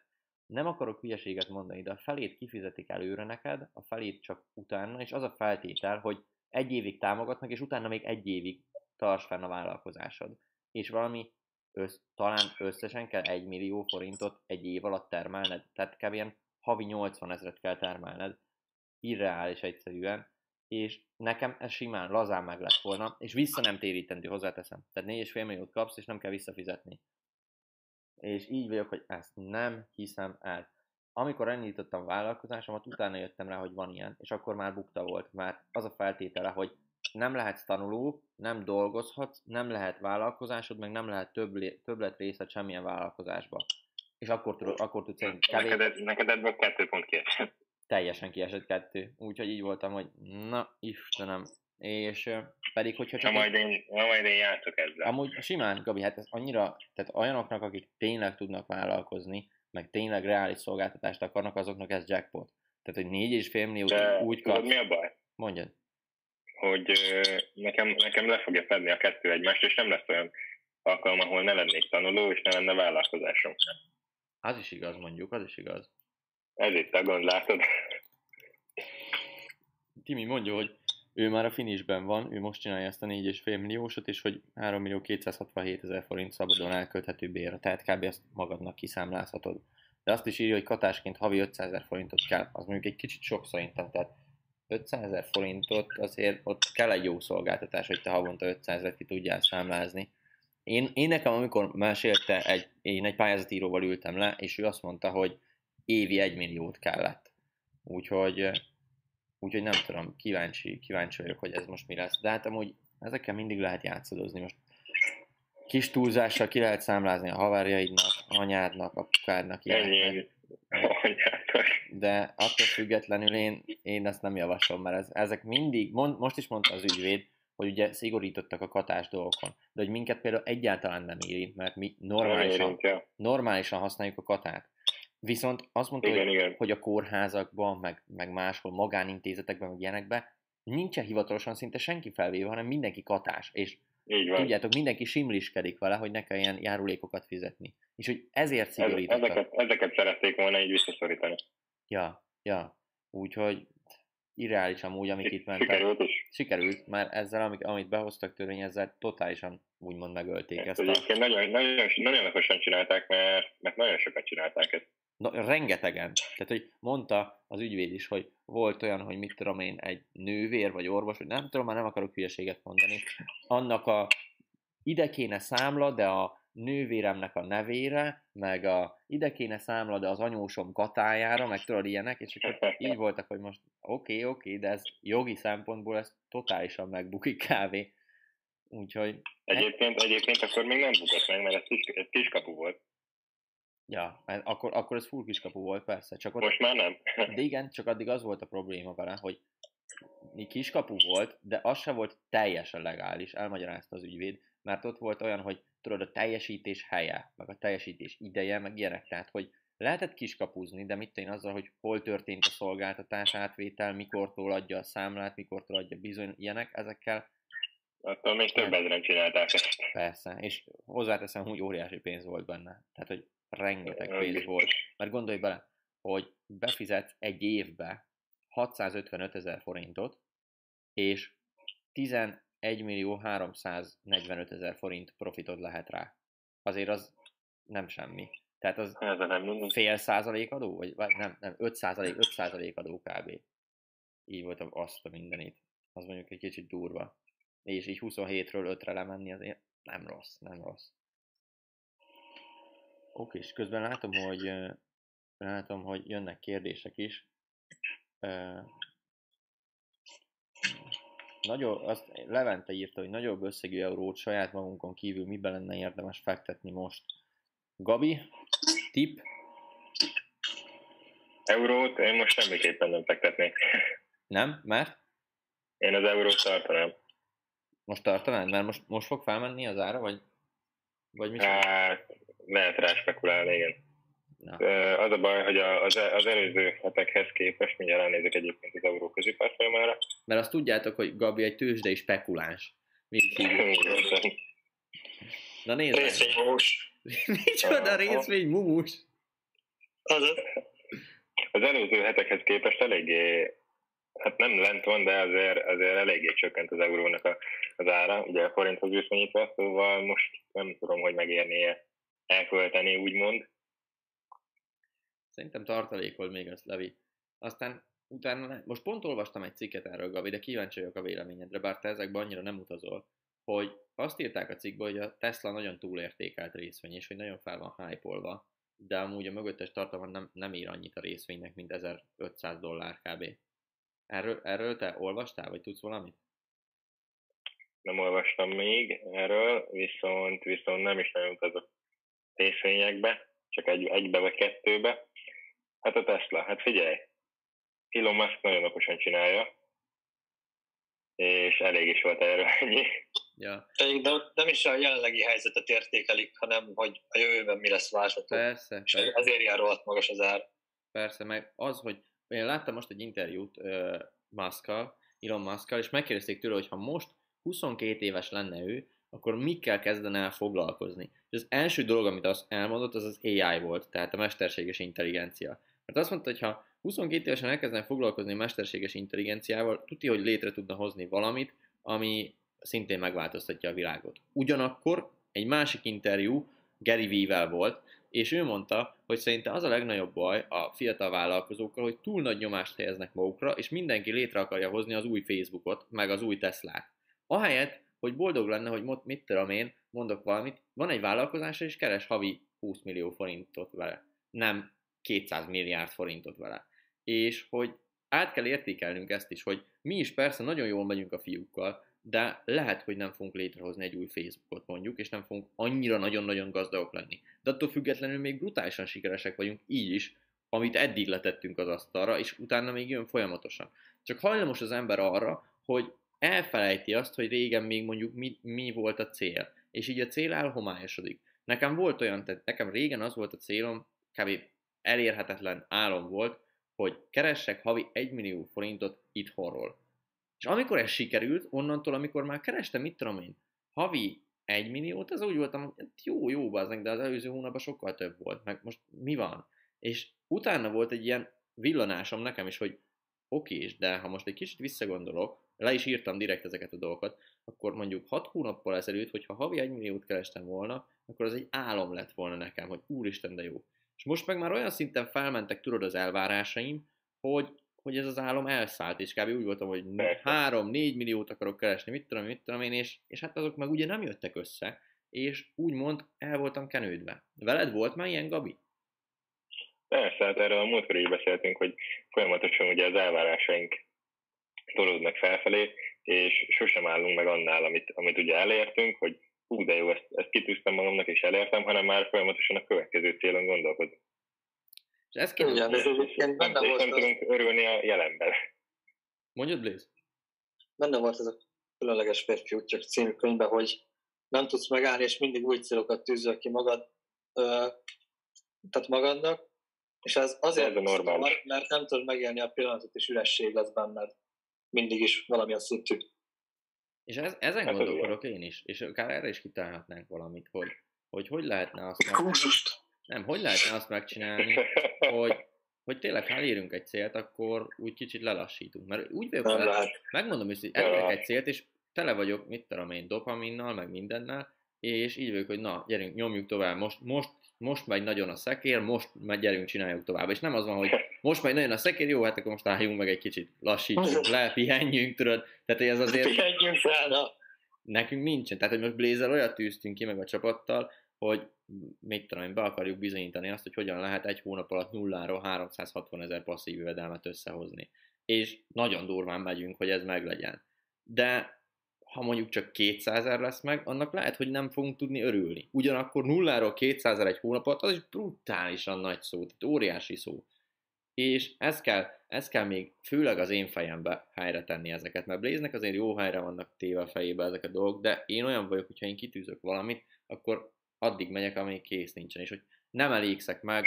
[SPEAKER 1] nem akarok hülyeséget mondani, de a felét kifizetik előre neked, a felét csak utána, és az a feltétel, hogy egy évig támogatnak, és utána még egy évig tarts fenn a vállalkozásod. És valami össz, talán összesen kell egy millió forintot egy év alatt termelned, tehát kb. ilyen havi 80 ezeret kell termelned, irreális egyszerűen, és nekem ez simán, lazán meg lett volna, és vissza nem térítendő, hozzáteszem. Tehát 4,5 milliót kapsz, és nem kell visszafizetni. És így vagyok, hogy ezt nem hiszem el. Amikor elindítottam vállalkozásomat, utána jöttem rá, hogy van ilyen, és akkor már bukta volt, mert az a feltétele, hogy nem lehetsz tanuló, nem dolgozhatsz, nem lehet vállalkozásod, meg nem lehet több, többlet részlet semmilyen vállalkozásba. És akkor, tudod, akkor tudsz egy
[SPEAKER 2] kevés... Neked, neked ebből kettő pont kiesett.
[SPEAKER 1] Teljesen kiesett kettő. Úgyhogy így voltam, hogy na Istenem. És pedig, hogyha csak...
[SPEAKER 2] Na majd én, na majd én játszok ezzel.
[SPEAKER 1] Amúgy simán, Gabi, hát ez annyira, tehát olyanoknak, akik tényleg tudnak vállalkozni, meg tényleg reális szolgáltatást akarnak, azoknak ez jackpot. Tehát, hogy négy és fél millió úgy
[SPEAKER 2] kapsz... mi a baj?
[SPEAKER 1] Mondjad
[SPEAKER 2] hogy nekem, nekem le fogja fedni a kettő egymást, és nem lesz olyan alkalom, ahol ne lennék tanuló, és ne lenne vállalkozásom.
[SPEAKER 1] Az is igaz, mondjuk, az is igaz.
[SPEAKER 2] Ez itt a gond, látod?
[SPEAKER 1] Timi mondja, hogy ő már a finishben van, ő most csinálja ezt a 4,5 milliósot, és hogy 3 millió 267 ezer forint szabadon elkölthető bérre, tehát kb. ezt magadnak kiszámlázhatod. De azt is írja, hogy katásként havi 500 ezer forintot kell, az mondjuk egy kicsit sok szerintem, tehát 500 ezer forintot, azért ott kell egy jó szolgáltatás, hogy te havonta 500 ezer ki tudjál számlázni. Én, én nekem, amikor mesélte, egy, én egy pályázatíróval ültem le, és ő azt mondta, hogy évi egy milliót kellett. Úgyhogy, úgyhogy nem tudom, kíváncsi, kíváncsi vagyok, hogy ez most mi lesz. De hát amúgy ezekkel mindig lehet játszadozni. Most kis túlzással ki lehet számlázni a haverjaidnak, anyádnak, apukádnak, ilyeneknek de attól függetlenül én, én ezt nem javaslom, mert ez, ezek mindig, mond, most is mondta az ügyvéd, hogy ugye szigorítottak a katás dolgokon, de hogy minket például egyáltalán nem érint, mert mi normálisan, normálisan használjuk a katát. Viszont azt mondta, igen, hogy, igen. hogy a kórházakban, meg, meg máshol, magánintézetekben, meg ilyenekben nincsen hivatalosan szinte senki felvéve, hanem mindenki katás, és így van. Tudjátok, mindenki simliskedik vele, hogy ne kelljen járulékokat fizetni. És hogy ezért szigorítottak.
[SPEAKER 2] Ezeket, ezeket szerették volna így visszaszorítani.
[SPEAKER 1] Ja, ja. Úgyhogy irreális amúgy, amik itt
[SPEAKER 2] mentek. Sikerült is.
[SPEAKER 1] Sikerült, mert ezzel, amit, amit behoztak törvény, ezzel totálisan úgymond megölték ezt,
[SPEAKER 2] ezt a... nagyon, nagyon, nagyon okosan csinálták, mert, mert nagyon sokat csinálták ezt.
[SPEAKER 1] Na, rengetegen. Tehát, hogy mondta az ügyvéd is, hogy volt olyan, hogy mit tudom én, egy nővér vagy orvos, vagy nem tudom, már nem akarok hülyeséget mondani, annak a ide kéne számla, de a nővéremnek a nevére, meg a ide kéne számla, de az anyósom katájára, meg tudod ilyenek, és akkor így voltak, hogy most oké, okay, oké, okay, de ez jogi szempontból ez totálisan megbukik kávé. Úgyhogy...
[SPEAKER 2] Egyébként, egyébként akkor még nem bukott meg, mert ez, kis, kiskapu volt.
[SPEAKER 1] Ja, akkor, akkor ez full kiskapu volt, persze. Csak ott,
[SPEAKER 2] Most már nem.
[SPEAKER 1] de igen, csak addig az volt a probléma vele, hogy kiskapu volt, de az se volt teljesen legális, elmagyarázta az ügyvéd, mert ott volt olyan, hogy tudod, a teljesítés helye, meg a teljesítés ideje, meg ilyenek, tehát, hogy lehetett kiskapuzni, de mit én azzal, hogy hol történt a szolgáltatás átvétel, mikortól adja a számlát, mikortól adja bizony ilyenek, ezekkel
[SPEAKER 2] Attól még több ezeren csinálták ezt.
[SPEAKER 1] Persze, és hozzáteszem, hogy óriási pénz volt benne. Tehát, hogy rengeteg pénz volt. Mert gondolj bele, hogy befizetsz egy évbe 655 ezer forintot, és 11 millió 345 ezer forint profitod lehet rá. Azért az nem semmi. Tehát az
[SPEAKER 2] Ez nem
[SPEAKER 1] fél százalék adó? Vagy, nem, nem, 5 százalék, 5 százalék adó kb. Így voltam azt a mindenit. Az mondjuk egy kicsit durva. És így 27-ről 5-re lemenni azért nem rossz, nem rossz. Oké, és közben látom, hogy látom, hogy jönnek kérdések is. Nagyobb, azt Levente írta, hogy nagyobb összegű eurót saját magunkon kívül miben lenne érdemes fektetni most. Gabi, tip?
[SPEAKER 2] Eurót én most semmiképpen nem fektetnék.
[SPEAKER 1] Nem? Mert?
[SPEAKER 2] Én az eurót tartanám.
[SPEAKER 1] Most tartanád? Mert most, most fog felmenni az ára, vagy, vagy mi?
[SPEAKER 2] Hát, lehet rá spekulálni, igen. Na. Az a baj, hogy az, az előző hetekhez képest, mindjárt elnézek egyébként az euró középárfolyamára.
[SPEAKER 1] Mert azt tudjátok, hogy Gabi egy tőzsdei spekuláns. Na nézd
[SPEAKER 2] Részvénymumus.
[SPEAKER 1] Micsoda részvénymumus?
[SPEAKER 2] Az, az előző hetekhez képest eléggé hát nem lent van, de azért, azért eléggé csökkent az eurónak a, az ára, ugye a forinthoz viszonyítva, szóval most nem tudom, hogy megérnie elkölteni, úgymond.
[SPEAKER 1] Szerintem tartalékol még azt, Levi. Aztán utána, most pont olvastam egy cikket erről, Gabi, de kíváncsi vagyok a véleményedre, bár te ezekben annyira nem utazol, hogy azt írták a cikkben, hogy a Tesla nagyon túlértékelt részvény, és hogy nagyon fel van hype de amúgy a mögöttes tartalma nem, nem ír annyit a részvénynek, mint 1500 dollár kb. Erről, erről te olvastál, vagy tudsz valamit?
[SPEAKER 2] Nem olvastam még erről, viszont, viszont nem is nagyon utazok részvényekbe, csak egy, egybe vagy kettőbe. Hát a Tesla, hát figyelj, Elon Musk nagyon okosan csinálja, és elég is volt erről ennyi.
[SPEAKER 1] Ja.
[SPEAKER 3] De nem is a jelenlegi helyzetet értékelik, hanem hogy a jövőben mi lesz vásárló.
[SPEAKER 1] Persze,
[SPEAKER 3] És
[SPEAKER 1] persze.
[SPEAKER 3] ezért jár rohadt magas az ár.
[SPEAKER 1] Persze, meg az, hogy én láttam most egy interjút uh, Muskkal, Elon Muskkal, és megkérdezték tőle, hogy ha most 22 éves lenne ő, akkor mikkel kezdene el foglalkozni. És az első dolog, amit azt elmondott, az az AI volt, tehát a mesterséges intelligencia. Mert azt mondta, hogy ha 22 évesen elkezdene foglalkozni mesterséges intelligenciával, tudja, hogy létre tudna hozni valamit, ami szintén megváltoztatja a világot. Ugyanakkor egy másik interjú Gary Vee-vel volt, és ő mondta, hogy szerinte az a legnagyobb baj a fiatal vállalkozókkal, hogy túl nagy nyomást helyeznek magukra, és mindenki létre akarja hozni az új Facebookot, meg az új Teslát. Ahelyett, hogy boldog lenne, hogy mit tudom én, mondok valamit, van egy vállalkozása, és keres havi 20 millió forintot vele, nem 200 milliárd forintot vele. És hogy át kell értékelnünk ezt is, hogy mi is persze nagyon jól megyünk a fiúkkal, de lehet, hogy nem fogunk létrehozni egy új Facebookot mondjuk, és nem fogunk annyira nagyon-nagyon gazdagok lenni. De attól függetlenül még brutálisan sikeresek vagyunk így is, amit eddig letettünk az asztalra, és utána még jön folyamatosan. Csak hajlamos az ember arra, hogy elfelejti azt, hogy régen még mondjuk mi, mi volt a cél, és így a cél elhomályosodik. Nekem volt olyan, tehát nekem régen az volt a célom, kb. elérhetetlen álom volt, hogy keressek havi 1 millió forintot itthonról. És amikor ez sikerült, onnantól, amikor már kerestem, mit tudom én, havi 1 milliót, az úgy voltam, hogy hát jó, jó, bazdmeg, de az előző hónapban sokkal több volt, meg most mi van? És utána volt egy ilyen villanásom nekem is, hogy oké, de ha most egy kicsit visszagondolok, le is írtam direkt ezeket a dolgokat, akkor mondjuk 6 hónappal ezelőtt, hogyha havi 1 milliót kerestem volna, akkor az egy álom lett volna nekem, hogy úristen, de jó. És most meg már olyan szinten felmentek, tudod, az elvárásaim, hogy, hogy ez az álom elszállt, és kb. úgy voltam, hogy 3-4 milliót akarok keresni, mit tudom, mit tudom én, és, és hát azok meg ugye nem jöttek össze, és úgymond el voltam kenődve. Veled volt már ilyen, Gabi?
[SPEAKER 2] Persze, hát erről a múltkor is beszéltünk, hogy folyamatosan ugye az elvárásaink tolódnak felfelé, és sosem állunk meg annál, amit, amit ugye elértünk, hogy hú, de jó, ezt, ezt kitűztem magamnak és elértem, hanem már folyamatosan a következő célon gondolkodunk.
[SPEAKER 1] És ez kéne...
[SPEAKER 3] Igen, ez egyébként benne
[SPEAKER 2] nem,
[SPEAKER 3] volt
[SPEAKER 2] nem
[SPEAKER 3] az...
[SPEAKER 2] tudunk örülni a jelenben.
[SPEAKER 1] Mondjad, Blaze?
[SPEAKER 3] Benne volt ez a különleges férfi útjak című könyvben, hogy nem tudsz megállni, és mindig új célokat tűzöl ki magad, ö, tehát magadnak, és ez azért
[SPEAKER 2] Ez a normális.
[SPEAKER 3] mert nem tudod megélni a pillanatot, és üresség lesz benned. Mindig is valamilyen szintű.
[SPEAKER 1] És ez, ezen
[SPEAKER 2] Hát
[SPEAKER 1] gondolkodok én is, és akár erre is kitalálhatnánk valamit, hogy hogy, hogy lehetne azt meg...
[SPEAKER 3] Kurzust!
[SPEAKER 1] Nem, hogy lehetne azt megcsinálni, hogy, hogy tényleg ha elérünk egy célt, akkor úgy kicsit lelassítunk. Mert úgy vagyok,
[SPEAKER 3] Nem
[SPEAKER 1] megmondom is, hogy elérek egy célt, és tele vagyok, mit tudom én, dopaminnal, meg mindennel, és így vagyok, hogy na, gyerünk, nyomjuk tovább, most, most, most megy nagyon a szekér, most megy, gyerünk, csináljuk tovább. És nem az van, hogy most megy nagyon a szekér, jó, hát akkor most álljunk meg egy kicsit, lassítsunk le, pihenjünk, tudod. Tehát ez azért
[SPEAKER 3] Pihenjünk fel,
[SPEAKER 1] nekünk nincsen. Tehát, hogy most Blazer olyat tűztünk ki meg a csapattal, hogy mit tudom én, be akarjuk bizonyítani azt, hogy hogyan lehet egy hónap alatt nulláról 360 ezer passzív jövedelmet összehozni. És nagyon durván megyünk, hogy ez meglegyen. De ha mondjuk csak 200 ezer lesz meg, annak lehet, hogy nem fogunk tudni örülni. Ugyanakkor nulláról 200 ezer egy hónap alatt, az is brutálisan nagy szó, tehát óriási szó. És ez kell, ez kell még főleg az én fejembe helyre tenni ezeket, mert Blaze-nek azért jó helyre vannak téve a fejébe ezek a dolgok, de én olyan vagyok, hogyha én kitűzök valamit, akkor addig megyek, amíg kész nincsen, és hogy nem elégszek meg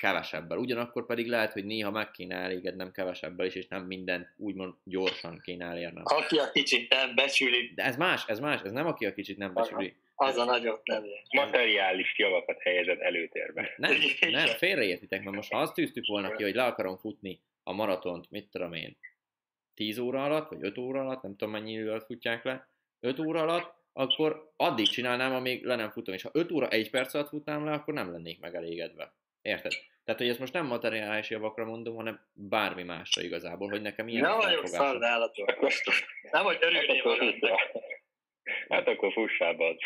[SPEAKER 1] kevesebbel. Ugyanakkor pedig lehet, hogy néha meg kéne elégednem kevesebbel is, és nem mindent úgymond gyorsan kéne elérnem.
[SPEAKER 3] Aki a kicsit nem becsüli,
[SPEAKER 1] De ez más, ez más, ez nem aki a kicsit nem becsüli.
[SPEAKER 3] az a nagyot nem.
[SPEAKER 2] Materiális javakat helyezed előtérbe.
[SPEAKER 1] Nem, nem, félreértitek, mert most ha azt tűztük volna ki, hogy le akarom futni a maratont, mit tudom én, 10 óra alatt, vagy 5 óra alatt, nem tudom mennyi idő alatt futják le, 5 óra alatt, akkor addig csinálnám, amíg le nem futom. És ha 5 óra 1 perc alatt futnám le, akkor nem lennék megelégedve. Érted? Tehát, hogy ezt most nem materiális javakra mondom, hanem bármi másra igazából, hogy nekem ilyen
[SPEAKER 3] Nem vagyok
[SPEAKER 1] felfogásom.
[SPEAKER 3] szar nálatok. Nem, hogy örülnél.
[SPEAKER 2] Hát akkor fussál, bad.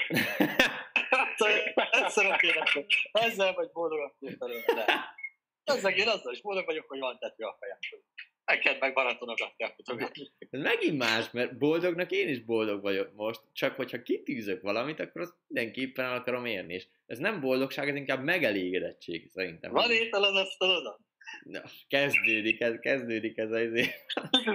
[SPEAKER 3] Egyszerűen kéne, ezzel vagy boldog, akkor felőle. Ezzel én azzal is boldog vagyok, hogy van tető a fejem. Neked meg baratonokat kell futogatni.
[SPEAKER 1] Megint más, mert boldognak én is boldog vagyok most, csak hogyha kitűzök valamit, akkor azt mindenképpen el akarom érni, és ez nem boldogság, ez inkább megelégedettség szerintem.
[SPEAKER 3] Van étel az asztalodon?
[SPEAKER 1] Na, kezdődik ez, kezdődik ez az izé.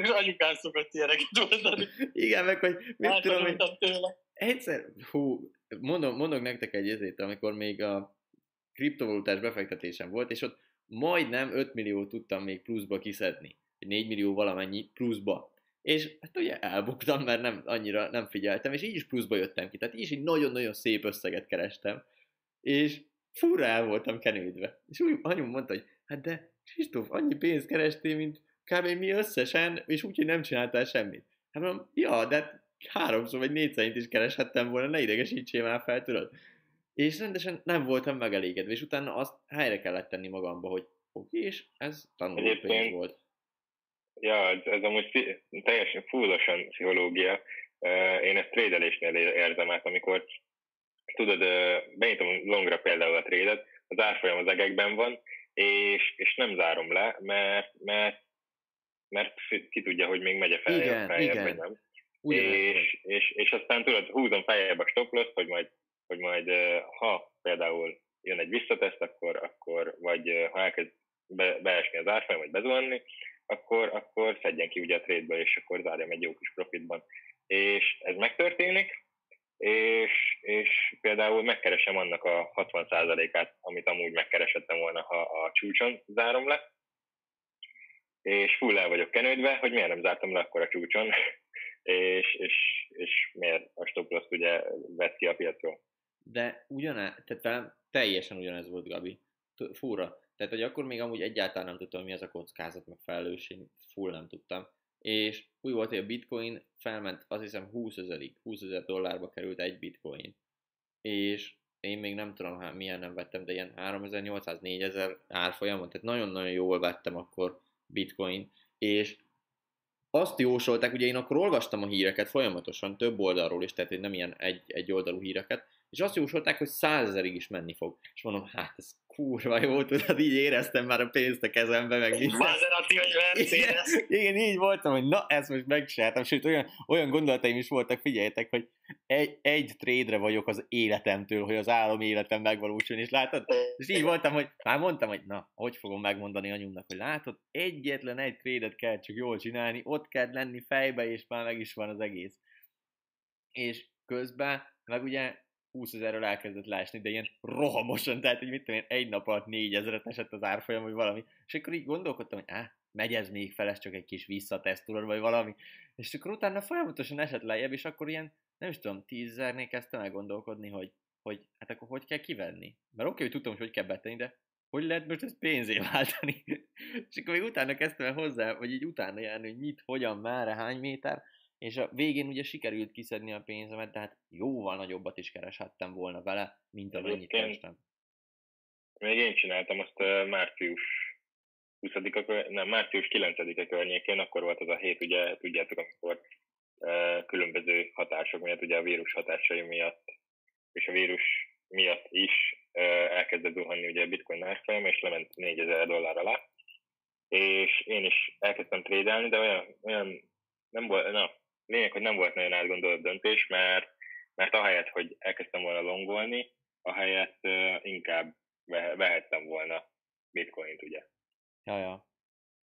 [SPEAKER 3] És anyukám szokott ilyeneket mondani.
[SPEAKER 1] Igen, meg hogy mit tudom én,
[SPEAKER 3] Eltanultam tőle.
[SPEAKER 1] egyszer, hú, mondom, mondok nektek egy ezét, amikor még a kriptovalutás befektetésem volt, és ott majdnem 5 millió tudtam még pluszba kiszedni. 4 millió valamennyi pluszba. És hát ugye elbuktam, mert nem, annyira nem figyeltem, és így is pluszba jöttem ki. Tehát így is egy nagyon-nagyon szép összeget kerestem, és furra el voltam kenődve. És úgy anyum mondta, hogy hát de Kristóf, annyi pénzt kerestél, mint kb. mi összesen, és úgy, hogy nem csináltál semmit. Hát mondom, ja, de hát háromszor vagy négy szerint is kereshettem volna, ne idegesítsél már fel, tudod. És rendesen nem voltam megelégedve, és utána azt helyre kellett tenni magamba, hogy oké, és ez tanulópénz
[SPEAKER 2] Egyébként-
[SPEAKER 1] volt.
[SPEAKER 2] Ja, ez, ez amúgy teljesen fullosan pszichológia. Én ezt trédelésnél érzem át, amikor tudod, benyitom longra például a trédet, az árfolyam az egekben van, és, és nem zárom le, mert, mert, mert ki tudja, hogy még megy-e feljebb,
[SPEAKER 1] Igen,
[SPEAKER 2] feljebb
[SPEAKER 1] igen.
[SPEAKER 2] vagy nem. És, és, és aztán tudod, húzom feljebb a stoplost, hogy majd, hogy majd ha például jön egy visszateszt, akkor, akkor vagy ha elkezd be, beesni az árfolyam, vagy bezuhanni, akkor, akkor szedjen ki ugye a trade és akkor zárjam egy jó kis profitban. És ez megtörténik, és, és például megkeresem annak a 60%-át, amit amúgy megkeresettem volna, ha a csúcson zárom le, és full el vagyok kenődve, hogy miért nem zártam le akkor a csúcson, és, és, és miért a stop loss ugye vett ki a piacról.
[SPEAKER 1] De ugyanez, tehát teljesen ugyanez volt, Gabi. Fura. Tehát, hogy akkor még amúgy egyáltalán nem tudtam, mi az a kockázat, meg felelősség, full nem tudtam. És úgy volt, hogy a bitcoin felment, azt hiszem 20 ezerig, 20 ezer dollárba került egy bitcoin. És én még nem tudom, hát milyen nem vettem, de ilyen 3800-4000 árfolyamon, tehát nagyon-nagyon jól vettem akkor bitcoin, és azt jósolták, ugye én akkor olvastam a híreket folyamatosan, több oldalról is, tehát nem ilyen egy, egy oldalú híreket, és azt jósolták, hogy százezerig is menni fog. És mondom, hát ez kurva jó, tudod, így éreztem már a pénzt a kezembe, meg minden.
[SPEAKER 3] Maserati vagy Mercedes.
[SPEAKER 1] Igen, igen, így voltam, hogy na, ezt most megcsináltam, sőt, olyan, olyan gondolataim is voltak, figyeljetek, hogy egy, egy trade vagyok az életemtől, hogy az álom életem megvalósuljon, és látod? És így voltam, hogy már mondtam, hogy na, hogy fogom megmondani anyumnak, hogy látod, egyetlen egy trade kell csak jól csinálni, ott kell lenni fejbe, és már meg is van az egész. És közben, meg ugye 20 ezerről elkezdett lásni, de ilyen rohamosan, tehát hogy mit tudom én, egy nap alatt 4000-et esett az árfolyam, vagy valami. És akkor így gondolkodtam, hogy á, megy ez még fel, ez csak egy kis visszateszt, vagy valami. És akkor utána folyamatosan esett lejjebb, és akkor ilyen, nem is tudom, 10 ezernél kezdtem el gondolkodni, hogy, hogy hát akkor hogy kell kivenni. Mert oké, hogy tudtam, hogy hogy kell betenni, de hogy lehet most ezt pénzé váltani? és akkor még utána kezdtem el hozzá, vagy így utána járni, hogy mit, hogyan, merre, hány méter, és a végén ugye sikerült kiszedni a pénzemet, de hát jóval nagyobbat is kereshettem volna vele, mint amennyit kerestem.
[SPEAKER 2] Még én csináltam azt március 20 kör, nem, március 9-e környékén, akkor volt az a hét, ugye tudjátok, amikor ö, különböző hatások miatt, ugye a vírus hatásai miatt, és a vírus miatt is elkezdett zuhanni ugye a bitcoin árfolyam, és lement 4000 dollár alá. És én is elkezdtem trédelni, de olyan, olyan nem volt, na, lényeg, hogy nem volt nagyon átgondolt döntés, mert, mert ahelyett, hogy elkezdtem volna longolni, ahelyett ö, inkább ve- vehettem volna bitcoint, ugye.
[SPEAKER 1] Ja, ja.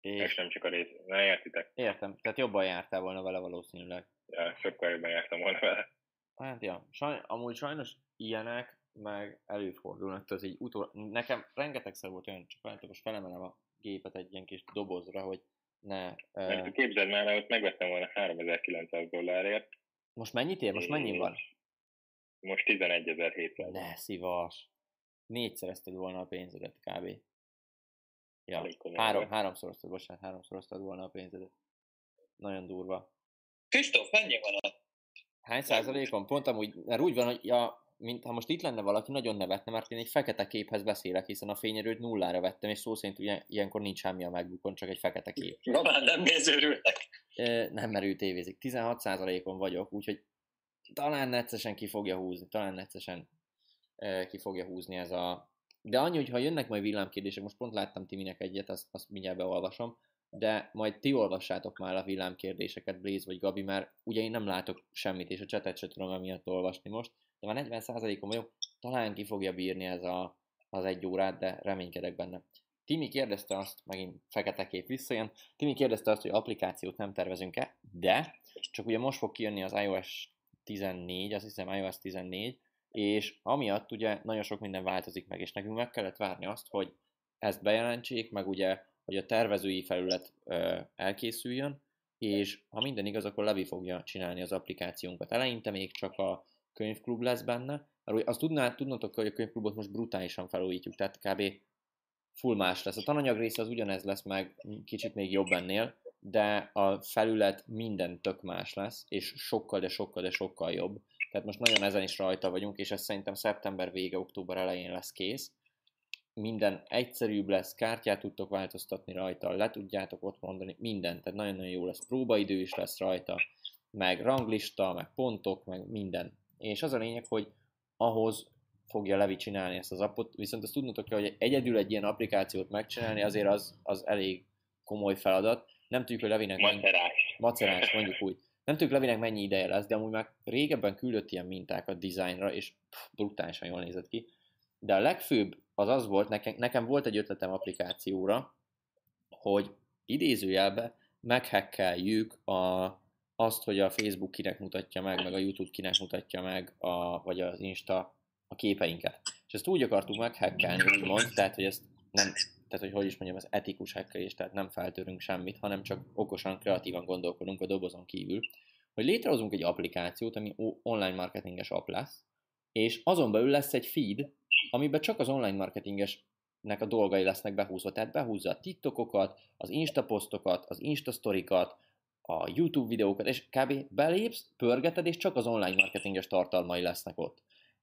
[SPEAKER 2] És
[SPEAKER 1] És
[SPEAKER 2] nem csak a rész. Na, értitek?
[SPEAKER 1] értem, tehát jobban jártál volna vele valószínűleg.
[SPEAKER 2] Ja, sokkal jobban jártam volna vele.
[SPEAKER 1] Hát ja, saj, amúgy sajnos ilyenek meg előfordulnak, tehát így utol, nekem rengetegszer volt olyan, csak várjátok, most felemelem a gépet egy ilyen kis dobozra, hogy ne...
[SPEAKER 2] Mert
[SPEAKER 1] Uh,
[SPEAKER 2] képzeld már, ott megvettem volna 3900 dollárért.
[SPEAKER 1] most mennyit ér? Most mennyi van?
[SPEAKER 2] Most 11700.
[SPEAKER 1] Ne szívas. Négyszerezted volna a pénzedet kb. Ja, három, háromszoroztad, bocsánat, háromszoroztad volna a pénzedet. Nagyon durva.
[SPEAKER 3] Kristóf, mennyi van a...
[SPEAKER 1] Hány százalékon? Pont amúgy, mert úgy van, hogy ja, mint ha most itt lenne valaki, nagyon nevetne, mert én egy fekete képhez beszélek, hiszen a fényerőt nullára vettem, és szó szerint ugye ilyenkor nincs semmi a megbukon, csak egy fekete kép.
[SPEAKER 3] Ma már nem nézőrültek.
[SPEAKER 1] Ö, nem merül tévézik. 16 százalékon vagyok, úgyhogy talán neccesen ki fogja húzni, talán neccesen ki fogja húzni ez a... De annyi, hogy ha jönnek majd villámkérdések, most pont láttam Timinek egyet, azt, azt mindjárt beolvasom, de majd ti olvassátok már a villámkérdéseket, Blaze vagy Gabi, mert ugye én nem látok semmit, és a csetet se tudom emiatt olvasni most, de már 40%-on vagyok, talán ki fogja bírni ez a, az egy órát, de reménykedek benne. Timi kérdezte azt, megint fekete kép visszajön, Timi kérdezte azt, hogy applikációt nem tervezünk-e, de csak ugye most fog kijönni az iOS 14, azt hiszem iOS 14, és amiatt ugye nagyon sok minden változik meg, és nekünk meg kellett várni azt, hogy ezt bejelentsék, meg ugye, hogy a tervezői felület ö, elkészüljön, és ha minden igaz, akkor Levi fogja csinálni az applikációnkat. Eleinte még csak a könyvklub lesz benne, mert azt tudná, tudnotok, hogy a könyvklubot most brutálisan felújítjuk, tehát kb. full más lesz. A tananyag része az ugyanez lesz, meg kicsit még jobb ennél, de a felület minden tök más lesz, és sokkal, de sokkal, de sokkal jobb. Tehát most nagyon ezen is rajta vagyunk, és ez szerintem szeptember vége, október elején lesz kész. Minden egyszerűbb lesz, kártyát tudtok változtatni rajta, le tudjátok ott mondani, minden, tehát nagyon-nagyon jó lesz. Próbaidő is lesz rajta, meg ranglista, meg pontok, meg minden. És az a lényeg, hogy ahhoz fogja Levi csinálni ezt az appot, viszont azt tudnotok kell, hogy egyedül egy ilyen applikációt megcsinálni azért az, az elég komoly feladat. Nem tudjuk, hogy Levinek...
[SPEAKER 2] Macerás.
[SPEAKER 1] Macerás, mondjuk úgy. Nem tudjuk Levinek mennyi ideje lesz, de amúgy már régebben küldött ilyen mintákat dizájnra, és pff, brutálisan jól nézett ki. De a legfőbb az az volt, nekem, nekem volt egy ötletem applikációra, hogy idézőjelbe meghekkeljük a, azt, hogy a Facebook kinek mutatja meg, meg a YouTube kinek mutatja meg, a, vagy az Insta a képeinket. És ezt úgy akartuk meghekkelni, úgymond, tehát, hogy ezt nem, tehát, hogy hogy is mondjam, az etikus hekkelés, tehát nem feltörünk semmit, hanem csak okosan, kreatívan gondolkodunk a dobozon kívül, hogy létrehozunk egy applikációt, ami online marketinges app lesz, és azon belül lesz egy feed, amiben csak az online marketingesnek a dolgai lesznek behúzva. Tehát behúzza a TikTokokat, az Insta posztokat, az Insta sztorikat, a YouTube videókat, és kb. belépsz, pörgeted, és csak az online marketinges tartalmai lesznek ott.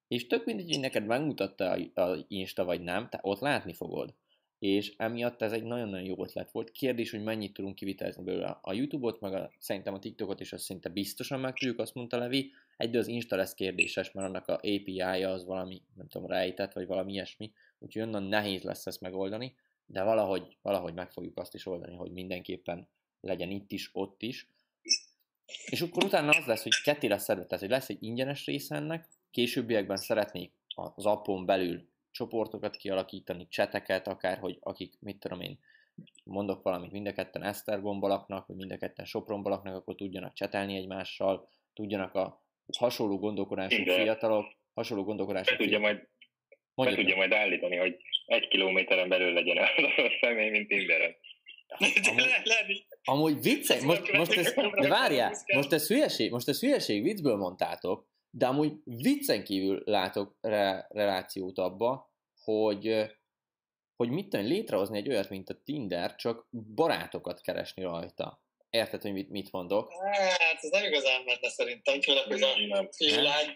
[SPEAKER 1] És tök mindegy, hogy neked megmutatta a Insta vagy nem, te ott látni fogod. És emiatt ez egy nagyon-nagyon jó ötlet volt. Kérdés, hogy mennyit tudunk kivitelezni belőle a YouTube-ot, meg a, szerintem a TikTokot is azt szinte biztosan meg tudjuk, azt mondta Levi. Egy, az Insta lesz kérdéses, mert annak a API-ja az valami, nem tudom, rejtett, vagy valami ilyesmi. Úgyhogy onnan nehéz lesz ezt megoldani, de valahogy, valahogy meg fogjuk azt is oldani, hogy mindenképpen legyen itt is, ott is. És akkor utána az lesz, hogy ketté lesz szedve, tehát hogy lesz egy ingyenes része ennek, későbbiekben szeretnék az appon belül csoportokat kialakítani, cseteket, akár, hogy akik, mit tudom én, mondok valamit, mind a ketten Esztergomba laknak, vagy mind a ketten Sopronba laknak, akkor tudjanak csetelni egymással, tudjanak a hasonló gondolkodású Igen. fiatalok, hasonló gondolkodású
[SPEAKER 2] tudja majd, Mondjuk tudja majd állítani, hogy egy kilométeren belül legyen az a személy, mint Tinderen.
[SPEAKER 1] Amúgy, amúgy viccek, most, most ez, de várjál, most ez hülyeség, most ez hülyeség, viccből mondtátok, de amúgy viccen kívül látok re, relációt abba, hogy, hogy mit tudom, létrehozni egy olyat, mint a Tinder, csak barátokat keresni rajta. Érted, hogy mit, mit mondok?
[SPEAKER 3] Hát, ez nem igazán menne szerintem, főleg, hogy a fiú lány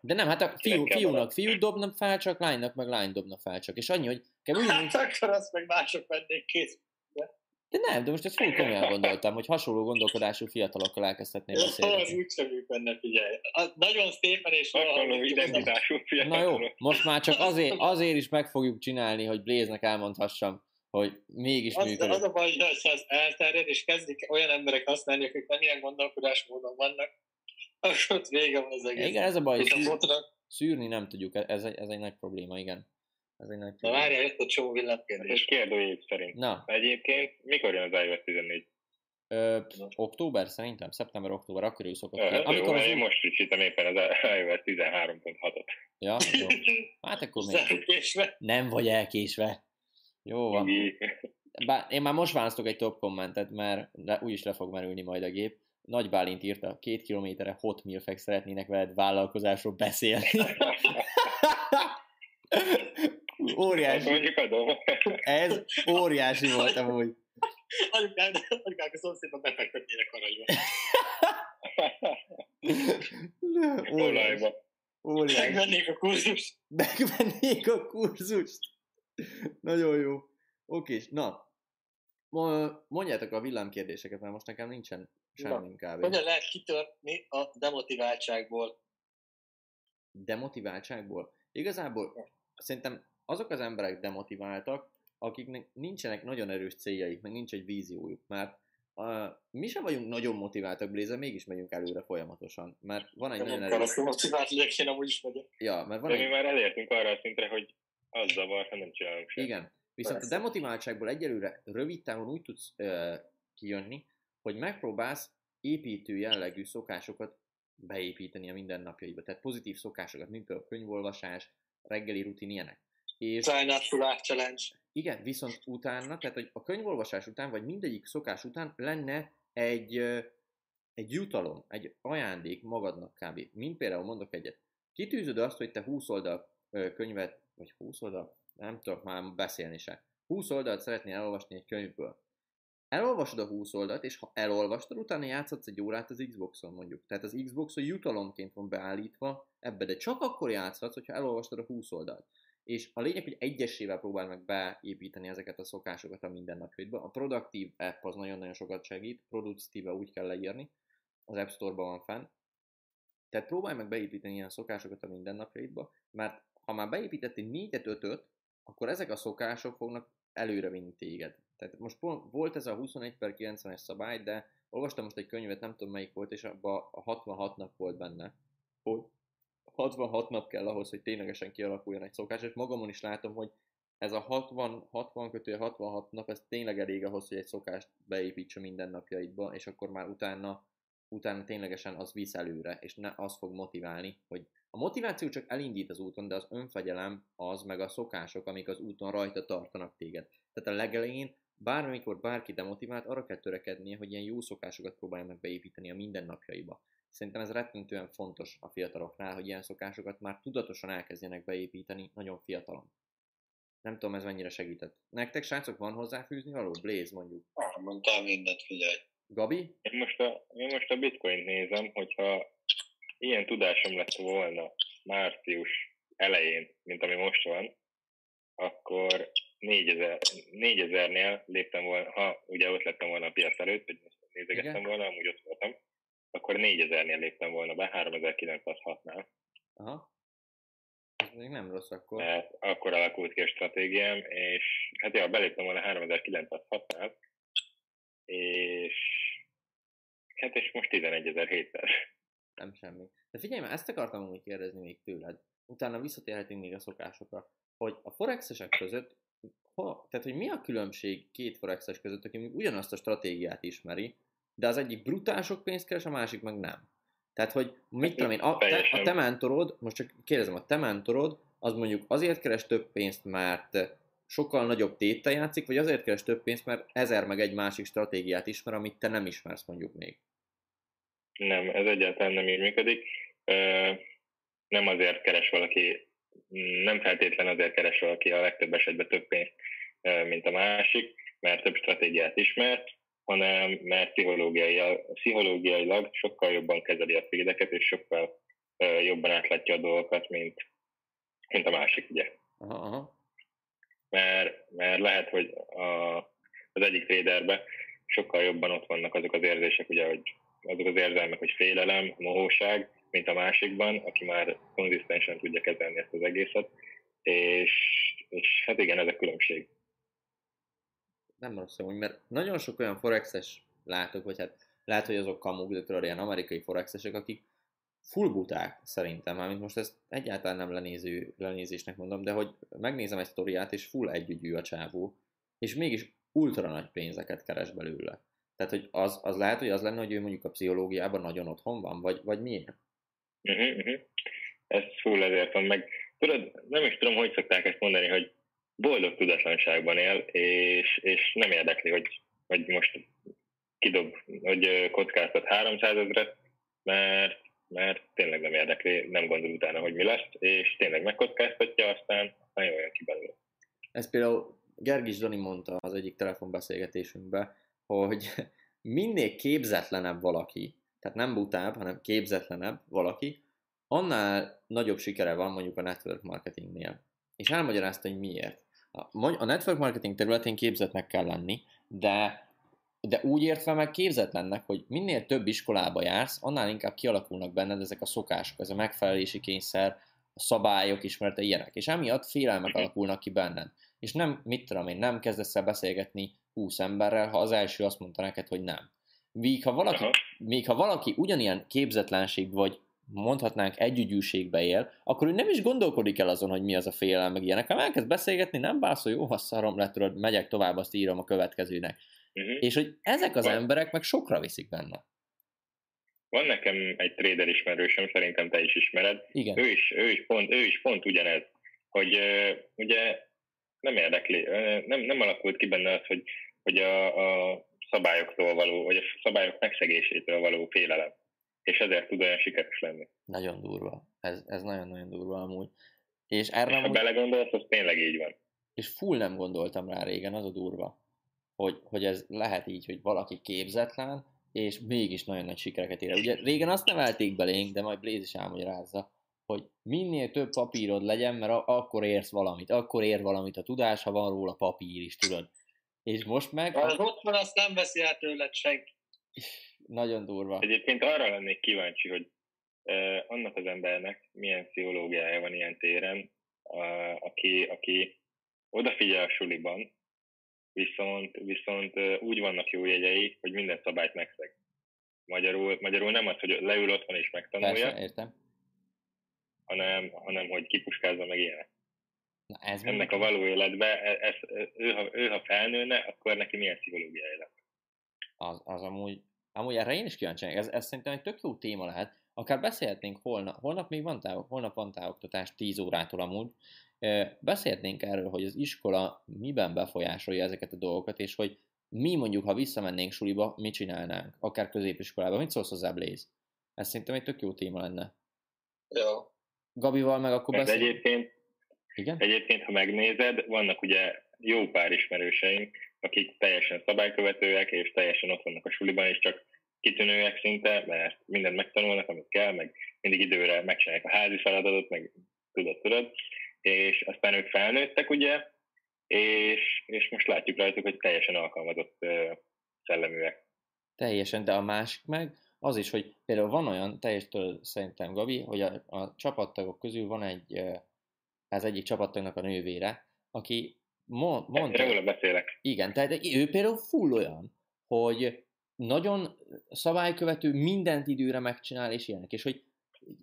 [SPEAKER 1] De nem, hát a fiú, fiúnak fiú dobnak fel, csak lánynak meg lány dobnak fel csak. És annyi, hogy
[SPEAKER 3] kell úgy, Hát akkor azt meg mások vennék kész.
[SPEAKER 1] De nem, de most ezt full komolyan gondoltam, hogy hasonló gondolkodású fiatalokkal elkezdhetnél
[SPEAKER 3] beszélni. Az úgy sem működne, figyelj. Az nagyon szépen és
[SPEAKER 2] hasonló identitású
[SPEAKER 1] fiatalok. Na jó, most már csak azért, azért is meg fogjuk csinálni, hogy Bléznek elmondhassam, hogy mégis
[SPEAKER 3] az,
[SPEAKER 1] működik.
[SPEAKER 3] Az a baj, hogy ez elterjed, és kezdik olyan emberek használni, akik nem ilyen gondolkodásmódon vannak, akkor ott vége van az egész.
[SPEAKER 1] Igen, ez a baj, hogy szűr, szűrni nem tudjuk, ez egy, ez egy nagy probléma, igen. Ez egy nagy
[SPEAKER 3] probléma. Na várjál, jött a csomó villámkérdés.
[SPEAKER 2] És kérdőjév szerint. Na. Egyébként mikor jön az iOS 14?
[SPEAKER 1] Ö, október szerintem, szeptember-október, akkor ő szokott
[SPEAKER 2] ki. Amikor jó, az... Én most frissítem éppen az iOS 13.6-ot.
[SPEAKER 1] Ja, jó. Hát akkor még... Nem vagy elkésve. Jó van. Bár én már most választok egy top kommentet, mert le, úgyis le fog merülni majd a gép. Nagy Bálint írta, két kilométerre hot milfek szeretnének veled vállalkozásról beszélni. óriási. Ez óriási volt amúgy.
[SPEAKER 3] Anyukák, anyukák a szomszédban befektetnének aranyba.
[SPEAKER 2] óriási.
[SPEAKER 3] Óriási. Megvennék a kurzust.
[SPEAKER 1] Megvennék a kurzust. Nagyon jó. Oké, na. Mondjátok a villámkérdéseket, mert most nekem nincsen Semmi kb.
[SPEAKER 3] Hogyan lehet kitörni a demotiváltságból?
[SPEAKER 1] Demotiváltságból? Igazából szerintem azok az emberek demotiváltak, akiknek nincsenek nagyon erős céljaik, meg nincs egy víziójuk, mert uh, mi sem vagyunk nagyon motiváltak, Blazer, mégis megyünk előre folyamatosan, mert van egy
[SPEAKER 3] Nem
[SPEAKER 1] nagyon erős...
[SPEAKER 3] azt motivált legyek, én amúgy is megyek.
[SPEAKER 1] Ja, mert van
[SPEAKER 2] De mi
[SPEAKER 1] egy...
[SPEAKER 2] már elértünk arra a szintre, hogy az zavar, ha nem csinálunk semmit.
[SPEAKER 1] Igen. Viszont a
[SPEAKER 3] Persze.
[SPEAKER 1] demotiváltságból egyelőre rövid távon úgy tudsz uh, kijönni, hogy megpróbálsz építő jellegű szokásokat beépíteni a mindennapjaidba. Tehát pozitív szokásokat, mint például könyvolvasás, reggeli rutin ilyenek. És
[SPEAKER 3] Try not to challenge.
[SPEAKER 1] igen, viszont utána, tehát hogy a könyvolvasás után, vagy mindegyik szokás után lenne egy, ö, egy jutalom, egy ajándék magadnak kb. Mint például mondok egyet. Kitűzöd azt, hogy te 20 oldal ö, könyvet, vagy 20 oldal, nem tudok már beszélni se. 20 oldalt szeretnél elolvasni egy könyvből. Elolvasod a 20 oldalt, és ha elolvastad, utána játszhatsz egy órát az Xboxon mondjuk. Tehát az Xboxon jutalomként van beállítva ebbe, de csak akkor játszhatsz, hogyha elolvastad a 20 oldalt. És a lényeg, hogy egyesével próbál meg beépíteni ezeket a szokásokat a mindennapjaidba. A Productive app az nagyon-nagyon sokat segít, Productive úgy kell leírni, az App Store-ban van fenn. Tehát próbálj meg beépíteni ilyen szokásokat a mindennapjaidba, mert ha már beépítettél 4 5 akkor ezek a szokások fognak előre vinni téged. Tehát most volt ez a 21 per 90-es szabály, de olvastam most egy könyvet, nem tudom melyik volt, és abban a 66 nap volt benne, hogy 66 nap kell ahhoz, hogy ténylegesen kialakuljon egy szokás, és magamon is látom, hogy ez a 60, 60 kötője 66 nap, ez tényleg elég ahhoz, hogy egy szokást beépítse mindennapjaidba, és akkor már utána, utána ténylegesen az visz előre, és ne az fog motiválni, hogy a motiváció csak elindít az úton, de az önfegyelem az, meg a szokások, amik az úton rajta tartanak téged. Tehát a legelején bármikor bárki demotivált, arra kell törekednie, hogy ilyen jó szokásokat próbálja meg beépíteni a mindennapjaiba. Szerintem ez rettentően fontos a fiataloknál, hogy ilyen szokásokat már tudatosan elkezdjenek beépíteni nagyon fiatalon. Nem tudom, ez mennyire segített. Nektek, srácok, van hozzáfűzni való? Blaze mondjuk.
[SPEAKER 3] Ah, mondtál mindent, figyelj.
[SPEAKER 1] Gabi?
[SPEAKER 2] Én most a, én most a bitcoint nézem, hogyha ilyen tudásom lett volna március elején, mint ami most van, akkor 4000, 4000-nél léptem volna, ha ugye ott lettem volna a piac előtt, most nézegettem
[SPEAKER 1] Igen.
[SPEAKER 2] volna, amúgy ott voltam, akkor 4000-nél léptem volna be, 3906-nál,
[SPEAKER 1] Aha. Ez még nem rossz akkor.
[SPEAKER 2] mert akkor alakult ki a stratégiám, és hát ja, beléptem volna 3906-nál, és hát és most 11700.
[SPEAKER 1] Nem semmi. De figyelj már, ezt akartam úgy kérdezni még tőled. Utána visszatérhetünk még a szokásokra. Hogy a forexesek között, ha, tehát hogy mi a különbség két forexes között, aki még ugyanazt a stratégiát ismeri, de az egyik brutál sok pénzt keres, a másik meg nem. Tehát, hogy mit tudom én, a, te, a te mentorod, most csak kérdezem, a te mentorod, az mondjuk azért keres több pénzt, mert sokkal nagyobb téttel játszik, vagy azért keres több pénzt, mert ezer meg egy másik stratégiát ismer, amit te nem ismersz mondjuk még.
[SPEAKER 2] Nem, ez egyáltalán nem így működik. Nem azért keres valaki, nem feltétlen azért keres valaki a legtöbb esetben több pénzt, mint a másik, mert több stratégiát ismert, hanem mert pszichológiai, pszichológiailag sokkal jobban kezeli a feedeket, és sokkal jobban átlátja a dolgokat, mint, mint a másik, ugye.
[SPEAKER 1] Aha, aha.
[SPEAKER 2] mert, mert lehet, hogy a, az egyik traderben sokkal jobban ott vannak azok az érzések, ugye, hogy azok az érzelmek, hogy félelem, mohóság, mint a másikban, aki már konzisztensen tudja kezelni ezt az egészet, és, és hát igen, ez a különbség.
[SPEAKER 1] nem rossz amúgy, mert nagyon sok olyan forexes látok, vagy hát lehet, hogy azok kamuk, de tudod, ilyen amerikai forexesek, akik full buták szerintem, mármint most ezt egyáltalán nem lenéző, lenézésnek mondom, de hogy megnézem egy sztoriát, és full együgyű a csávó, és mégis ultra nagy pénzeket keres belőle. Tehát, hogy az, az lehet, hogy az lenne, hogy ő mondjuk a pszichológiában nagyon otthon van, vagy, vagy miért?
[SPEAKER 2] Uh-huh, uh-huh. Ez full ezért van meg. Tudod, nem is tudom, hogy szokták ezt mondani, hogy boldog tudatlanságban él, és, és nem érdekli, hogy, hogy most kidob, hogy kockáztat 300 ezeret, mert, mert tényleg nem érdekli, nem gondol utána, hogy mi lesz, és tényleg megkockáztatja, aztán, jól jön ki belőle.
[SPEAKER 1] Ez például Gergis Dani mondta az egyik telefonbeszélgetésünkben, hogy minél képzetlenebb valaki, tehát nem butább, hanem képzetlenebb valaki, annál nagyobb sikere van mondjuk a network marketingnél. És elmagyarázta, hogy miért. A, network marketing területén képzetnek kell lenni, de de úgy értve meg képzetlennek, hogy minél több iskolába jársz, annál inkább kialakulnak benned ezek a szokások, ez a megfelelési kényszer, a szabályok ismerete ilyenek, és emiatt félelmek
[SPEAKER 2] Mhm.
[SPEAKER 1] alakulnak ki benned. És nem, mit tudom én, nem kezdesz el beszélgetni 20 emberrel, ha az első azt mondta neked, hogy nem. Míg ha valaki,
[SPEAKER 2] Aha.
[SPEAKER 1] míg ha valaki ugyanilyen képzetlenség vagy mondhatnánk együgyűségbe él, akkor ő nem is gondolkodik el azon, hogy mi az a félelem, meg ilyenek. Ha elkezd beszélgetni, nem bászol, jó, ha szarom lett, tudod, megyek tovább, azt írom a következőnek.
[SPEAKER 2] Uh-huh.
[SPEAKER 1] És hogy ezek az
[SPEAKER 2] Van.
[SPEAKER 1] emberek meg sokra viszik benne.
[SPEAKER 2] Van nekem egy trader ismerősöm, szerintem te is ismered,
[SPEAKER 1] Igen.
[SPEAKER 2] ő is, ő is, pont, ő is pont ugyanez, hogy uh, ugye nem érdekli, nem, nem alakult ki benne az, hogy, hogy a, a szabályoktól való, vagy a szabályok megszegésétől való félelem. És ezért tud olyan sikeres lenni.
[SPEAKER 1] Nagyon durva. Ez, ez nagyon-nagyon durva amúgy. És erre
[SPEAKER 2] És ha
[SPEAKER 1] amúgy,
[SPEAKER 2] belegondolsz, az tényleg így van.
[SPEAKER 1] és full nem gondoltam rá régen, az a durva, hogy, hogy ez lehet így, hogy valaki képzetlen, és mégis nagyon nagy sikereket ér. Ugye régen azt nevelték belénk, de majd Blaze is elmagyarázza, hogy minél több papírod legyen, mert akkor érsz valamit, akkor ér valamit a tudás, ha van róla papír is, tudod. És most meg
[SPEAKER 3] Ha az ott van, azt nem veszi el tőled senki.
[SPEAKER 1] nagyon durva.
[SPEAKER 2] Egyébként arra lennék kíváncsi, hogy uh, annak az embernek milyen pszichológiája van ilyen téren, uh, aki, aki odafigyel a suliban, viszont, viszont uh, úgy vannak jó jegyei, hogy minden szabályt megszeg. Magyarul, magyarul nem az, hogy leül otthon és megtanulja,
[SPEAKER 1] Persze, értem.
[SPEAKER 2] hanem, hanem hogy kipuskázza meg ilyenek.
[SPEAKER 1] Na, ez
[SPEAKER 2] Ennek a való életben, e- ez, ő, ha, ő, ha felnőne, akkor neki milyen pszichológiája lenne.
[SPEAKER 1] az, az amúgy, amúgy erre én is kíváncsi ez, ez szerintem egy tök jó téma lehet. Akár beszélhetnénk holnap, holnap még van táv, holnap van távoktatás 10 órától amúgy. Beszélhetnénk erről, hogy az iskola miben befolyásolja ezeket a dolgokat, és hogy mi mondjuk, ha visszamennénk suliba, mit csinálnánk, akár középiskolában. Mit szólsz hozzá, Blaze? Ez szerintem egy tök jó téma lenne.
[SPEAKER 3] Jó.
[SPEAKER 1] Gabival meg akkor
[SPEAKER 2] Ez
[SPEAKER 1] beszél...
[SPEAKER 2] egyébként,
[SPEAKER 1] Igen?
[SPEAKER 2] egyébként, ha megnézed, vannak ugye jó pár ismerőseink, akik teljesen szabálykövetőek, és teljesen ott vannak a suliban, és csak kitűnőek szinte, mert mindent megtanulnak, amit kell, meg mindig időre megcsinálják a házi feladatot, meg tudod, tudod, és aztán ők felnőttek, ugye, és, és most látjuk rajtuk, hogy teljesen alkalmazott ö, szelleműek.
[SPEAKER 1] Teljesen, de a másik meg az is, hogy például van olyan, teljes tudod szerintem Gabi, hogy a, a csapattagok közül van egy, ez egyik csapattagnak a nővére, aki mo- mondta,
[SPEAKER 2] Róla beszélek.
[SPEAKER 1] igen, tehát ő például full olyan, hogy nagyon szabálykövető, mindent időre megcsinál, és ilyenek, és hogy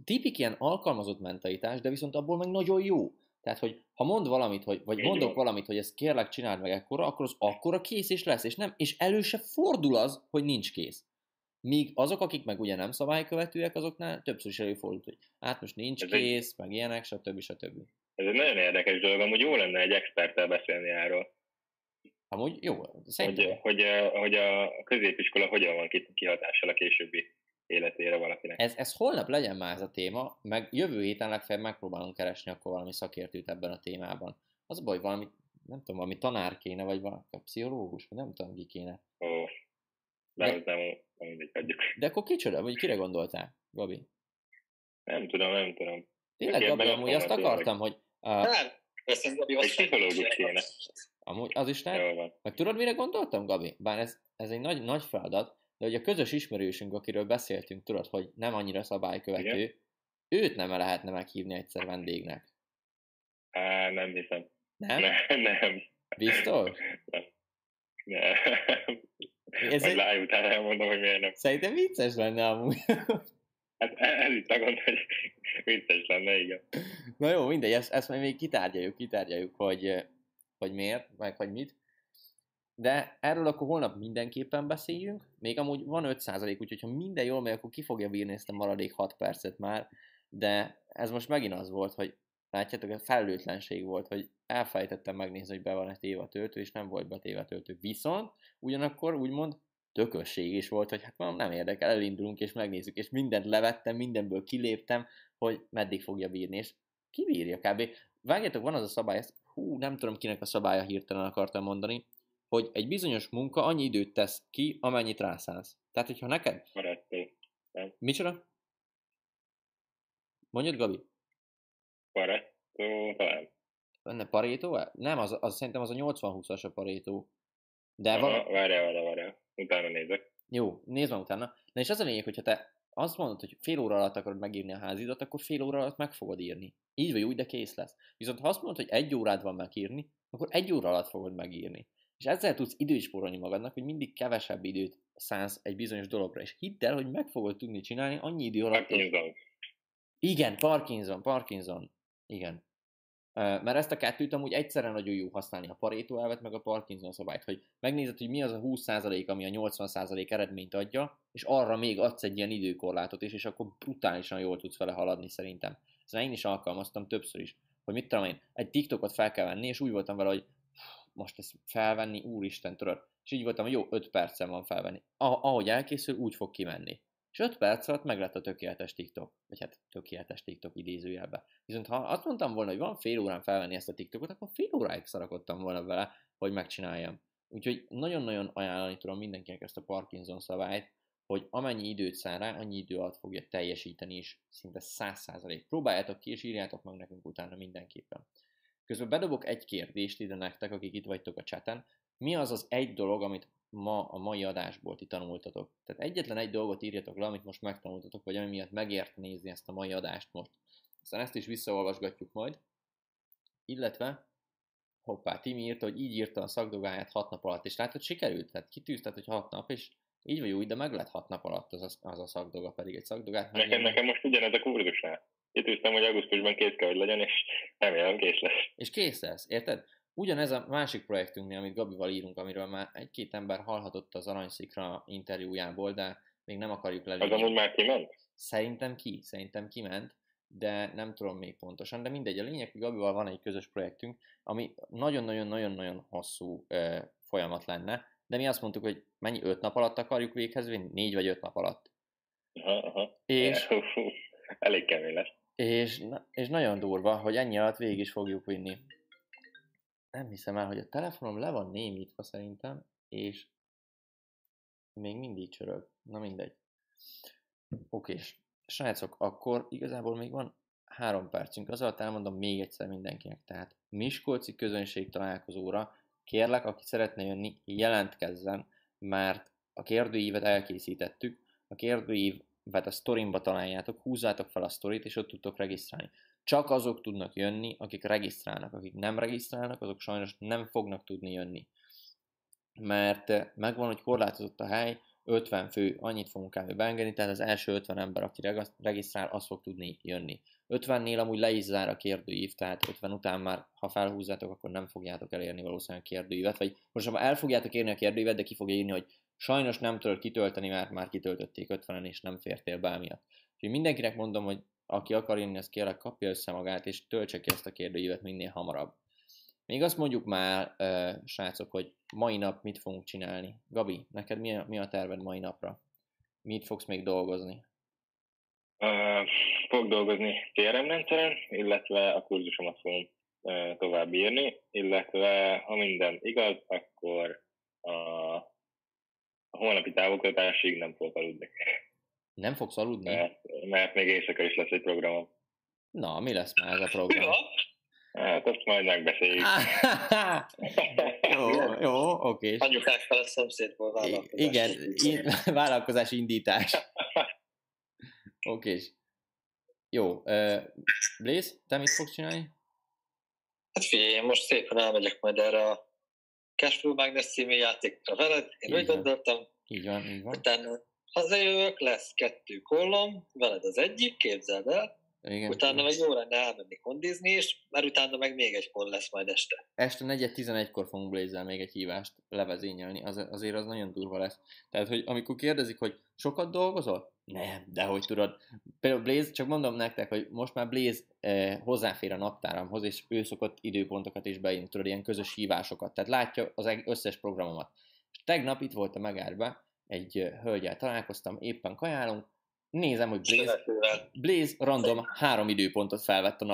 [SPEAKER 1] tipik ilyen alkalmazott mentalitás, de viszont abból meg nagyon jó. Tehát, hogy ha mond valamit, hogy, vagy
[SPEAKER 2] Így
[SPEAKER 1] mondok
[SPEAKER 2] van.
[SPEAKER 1] valamit, hogy ezt kérlek csináld meg ekkora, akkor az akkora kész is lesz, és nem, és elő se fordul az, hogy nincs kész. Míg azok, akik meg ugye nem szabálykövetőek, azoknál többször is előfordult, hogy hát most nincs
[SPEAKER 2] Ez egy-
[SPEAKER 1] kész, meg ilyenek, stb. stb.
[SPEAKER 2] Ez egy nagyon érdekes dolog, amúgy jó lenne egy experttel beszélni erről,
[SPEAKER 1] Amúgy jó,
[SPEAKER 2] hogy,
[SPEAKER 1] szerintem.
[SPEAKER 2] hogy, a, hogy a középiskola hogyan van ki- kihatással a későbbi életére valakinek.
[SPEAKER 1] Ez, ez holnap legyen már ez a téma, meg jövő héten legfeljebb megpróbálunk keresni akkor valami szakértőt ebben a témában. Az a baj, valami, nem tudom, valami tanár kéne, vagy valami pszichológus, vagy nem tudom, ki kéne.
[SPEAKER 2] Ó, behoznám, nem mindegy, hagyjuk.
[SPEAKER 1] De akkor kicsoda, vagy kire gondoltál, Gabi?
[SPEAKER 2] Nem tudom, nem tudom.
[SPEAKER 1] Tényleg, Gabi, amúgy azt akartam, hogy
[SPEAKER 3] Nem. Az Gabi
[SPEAKER 2] Egy pszichológus kéne.
[SPEAKER 1] amúgy az is
[SPEAKER 2] van.
[SPEAKER 1] Meg tudod, mire gondoltam, Gabi? Bár ez, ez egy nagy, nagy feladat, de hogy a közös ismerősünk, akiről beszéltünk, tudod, hogy nem annyira szabálykövető,
[SPEAKER 2] Igen.
[SPEAKER 1] őt nem lehetne meghívni egyszer vendégnek.
[SPEAKER 2] Á, nem hiszem.
[SPEAKER 1] Nem?
[SPEAKER 2] Nem, nem.
[SPEAKER 1] Biztos?
[SPEAKER 2] nem.
[SPEAKER 1] Ez
[SPEAKER 2] Majd
[SPEAKER 1] egy,
[SPEAKER 2] live után elmondom, hogy miért nem.
[SPEAKER 1] szerintem vicces lenne amúgy.
[SPEAKER 2] Hát gond, hogy vicces lenne, igen.
[SPEAKER 1] Na jó, mindegy, ezt, ezt majd még kitárgyaljuk, kitárgyaljuk, hogy, hogy miért, meg hogy mit. De erről akkor holnap mindenképpen beszéljünk. Még amúgy van 5%, úgyhogy ha minden jól megy, akkor ki fogja bírni ezt a maradék 6 percet már. De ez most megint az volt, hogy látjátok, ez felelőtlenség volt, hogy elfelejtettem megnézni, hogy be van-e téve a töltő, és nem volt betéve a töltő. Viszont ugyanakkor úgymond tökösség is volt, hogy hát mondom, nem érdekel, elindulunk és megnézzük, és mindent levettem, mindenből kiléptem, hogy meddig fogja bírni, és kibírja kb. Vágjátok, van az a szabály, ezt, hú, nem tudom kinek a szabálya hirtelen akartam mondani, hogy egy bizonyos munka annyi időt tesz ki, amennyit rászánsz. Tehát, hogyha neked...
[SPEAKER 2] Parettó.
[SPEAKER 1] Micsoda? Mondjad, Gabi?
[SPEAKER 2] Parettó, talán.
[SPEAKER 1] Benne Pareto? Nem, az, az szerintem az a 80-20-as a Pareto. De vala...
[SPEAKER 2] várjál, várjál, várjál. Utána nézek.
[SPEAKER 1] Jó, nézd meg utána. Na és az a lényeg, hogyha te azt mondod, hogy fél óra alatt akarod megírni a házidat, akkor fél óra alatt meg fogod írni. Így vagy úgy, de kész lesz. Viszont ha azt mondod, hogy egy órád van megírni, akkor egy óra alatt fogod megírni. És ezzel tudsz időt spórolni magadnak, hogy mindig kevesebb időt szánsz egy bizonyos dologra. És hidd el, hogy meg fogod tudni csinálni annyi idő alatt.
[SPEAKER 2] Parkinson.
[SPEAKER 1] Igen, Parkinson, Parkinson. Igen. Mert ezt a kettőt amúgy egyszerre nagyon jó használni, a Pareto elvet, meg a Parkinson szabályt, hogy megnézed, hogy mi az a 20% ami a 80% eredményt adja, és arra még adsz egy ilyen időkorlátot is, és akkor brutálisan jól tudsz vele haladni szerintem. Ezt én is alkalmaztam többször is, hogy mit tudom én, egy TikTokot fel kell venni, és úgy voltam vele, hogy most ezt felvenni, úristen, tudod. És így voltam, hogy jó, 5 percen van felvenni. Ah- ahogy elkészül, úgy fog kimenni. És 5 perc alatt meg lett a tökéletes TikTok. Vagy hát tökéletes TikTok idézőjelbe. Viszont ha azt mondtam volna, hogy van fél órán felvenni ezt a TikTokot, akkor fél óráig szarakodtam volna vele, hogy megcsináljam. Úgyhogy nagyon-nagyon ajánlani tudom mindenkinek ezt a Parkinson szabályt, hogy amennyi időt szán rá, annyi idő alatt fogja teljesíteni is, szinte 100%. Próbáljátok ki, és írjátok meg nekünk utána mindenképpen. Közben bedobok egy kérdést ide nektek, akik itt vagytok a chaten. Mi az az egy dolog, amit ma a mai adásból ti tanultatok? Tehát egyetlen egy dolgot írjatok le, amit most megtanultatok, vagy ami miatt megért nézni ezt a mai adást most. Aztán ezt is visszaolvasgatjuk majd. Illetve, hoppá, Timi írta, hogy így írta a szakdogáját hat nap alatt, és látod, sikerült, tehát kitűzted, hogy hat nap, és így vagy úgy, de meg lett hat nap alatt az a, az a szakdoga, pedig egy szakdogát
[SPEAKER 2] Nekem,
[SPEAKER 1] megírni.
[SPEAKER 2] nekem most ugyanez a kurzusnál. Kitűztem, hogy augusztusban kész kell, hogy legyen, és remélem kész lesz.
[SPEAKER 1] És kész lesz, érted? Ugyanez a másik projektünknél, amit Gabival írunk, amiről már egy-két ember hallhatott az Aranyszikra interjújából, de még nem akarjuk
[SPEAKER 2] Az
[SPEAKER 1] lelőni.
[SPEAKER 2] amúgy már kiment?
[SPEAKER 1] Szerintem ki, szerintem kiment, de nem tudom még pontosan, de mindegy, a lényeg, hogy Gabival van egy közös projektünk, ami nagyon-nagyon-nagyon-nagyon hosszú ö, folyamat lenne, de mi azt mondtuk, hogy mennyi öt nap alatt akarjuk véghez vinni? Négy vagy öt nap alatt.
[SPEAKER 2] Aha, aha.
[SPEAKER 1] És,
[SPEAKER 2] Elég kemény lesz.
[SPEAKER 1] és, és nagyon durva, hogy ennyi alatt végig is fogjuk vinni. Nem hiszem el, hogy a telefonom le van némítva szerintem, és még mindig csörög. Na mindegy. Oké, srácok, akkor igazából még van három percünk. Az alatt elmondom még egyszer mindenkinek. Tehát Miskolci közönség találkozóra kérlek, aki szeretne jönni, jelentkezzen, mert a kérdőívet elkészítettük. A kérdőívet a sztorimba találjátok, húzzátok fel a sztorit, és ott tudtok regisztrálni. Csak azok tudnak jönni, akik regisztrálnak. Akik nem regisztrálnak, azok sajnos nem fognak tudni jönni. Mert eh, megvan, hogy korlátozott a hely, 50 fő, annyit fogunk kb. beengedni, tehát az első 50 ember, aki reg- regisztrál, az fog tudni jönni. 50-nél amúgy le is zár a kérdőív, tehát 50 után már, ha felhúzzátok, akkor nem fogjátok elérni valószínűleg a kérdőívet, vagy most már el fogjátok érni a kérdőívet, de ki fogja írni, hogy sajnos nem tudod kitölteni, mert már kitöltötték 50-en, és nem fértél be miatt. Úgyhogy mindenkinek mondom, hogy aki akar jönni, az kérlek kapja össze magát, és töltse ki ezt a kérdőívet minél hamarabb. Még azt mondjuk már, uh, srácok, hogy mai nap mit fogunk csinálni. Gabi, neked mi a, mi a terved mai napra? Mit fogsz még dolgozni?
[SPEAKER 2] Uh, fog dolgozni CRM rendszeren, illetve a kurzusomat fogom uh, tovább írni, illetve ha minden igaz, akkor a, a holnapi távoktatásig nem fogok aludni,
[SPEAKER 1] Nem fogsz aludni?
[SPEAKER 2] mert, mert még éjszaka is lesz egy programom.
[SPEAKER 1] Na, mi lesz már ez a program?
[SPEAKER 3] Ja,
[SPEAKER 2] Hát azt majd megbeszéljük.
[SPEAKER 1] jó, jó, oké.
[SPEAKER 3] anyukák fel a szomszédból vállalkozás.
[SPEAKER 1] Igen, in, vállalkozás indítás. Oké. Jó. Uh, Blaze, te mit fogsz csinálni?
[SPEAKER 3] Hát figyelj, én most szépen elmegyek majd erre a Cashflow Magnus című játékra veled. Én úgy
[SPEAKER 1] Igen.
[SPEAKER 3] gondoltam,
[SPEAKER 1] Így van, így van.
[SPEAKER 3] utána hazajövök, lesz kettő kollom, veled az egyik, képzeld el,
[SPEAKER 1] Igen.
[SPEAKER 3] utána meg jó lenne elmenni kondizni is, mert utána meg még egy koll lesz majd este.
[SPEAKER 1] Este 4.11-kor fogunk blaze még egy hívást levezényelni, az, azért az nagyon durva lesz. Tehát, hogy amikor kérdezik, hogy sokat dolgozol? Nem, de hogy tudod. Például Blaze, csak mondom nektek, hogy most már Blaze eh, hozzáfér a naptáramhoz, és ő szokott időpontokat is beírni, tudod, ilyen közös hívásokat. Tehát látja az összes programomat. És tegnap itt volt a megárba, egy hölgyel találkoztam, éppen kajálunk, nézem, hogy Blaze. Blaze random három időpontot felvett a nap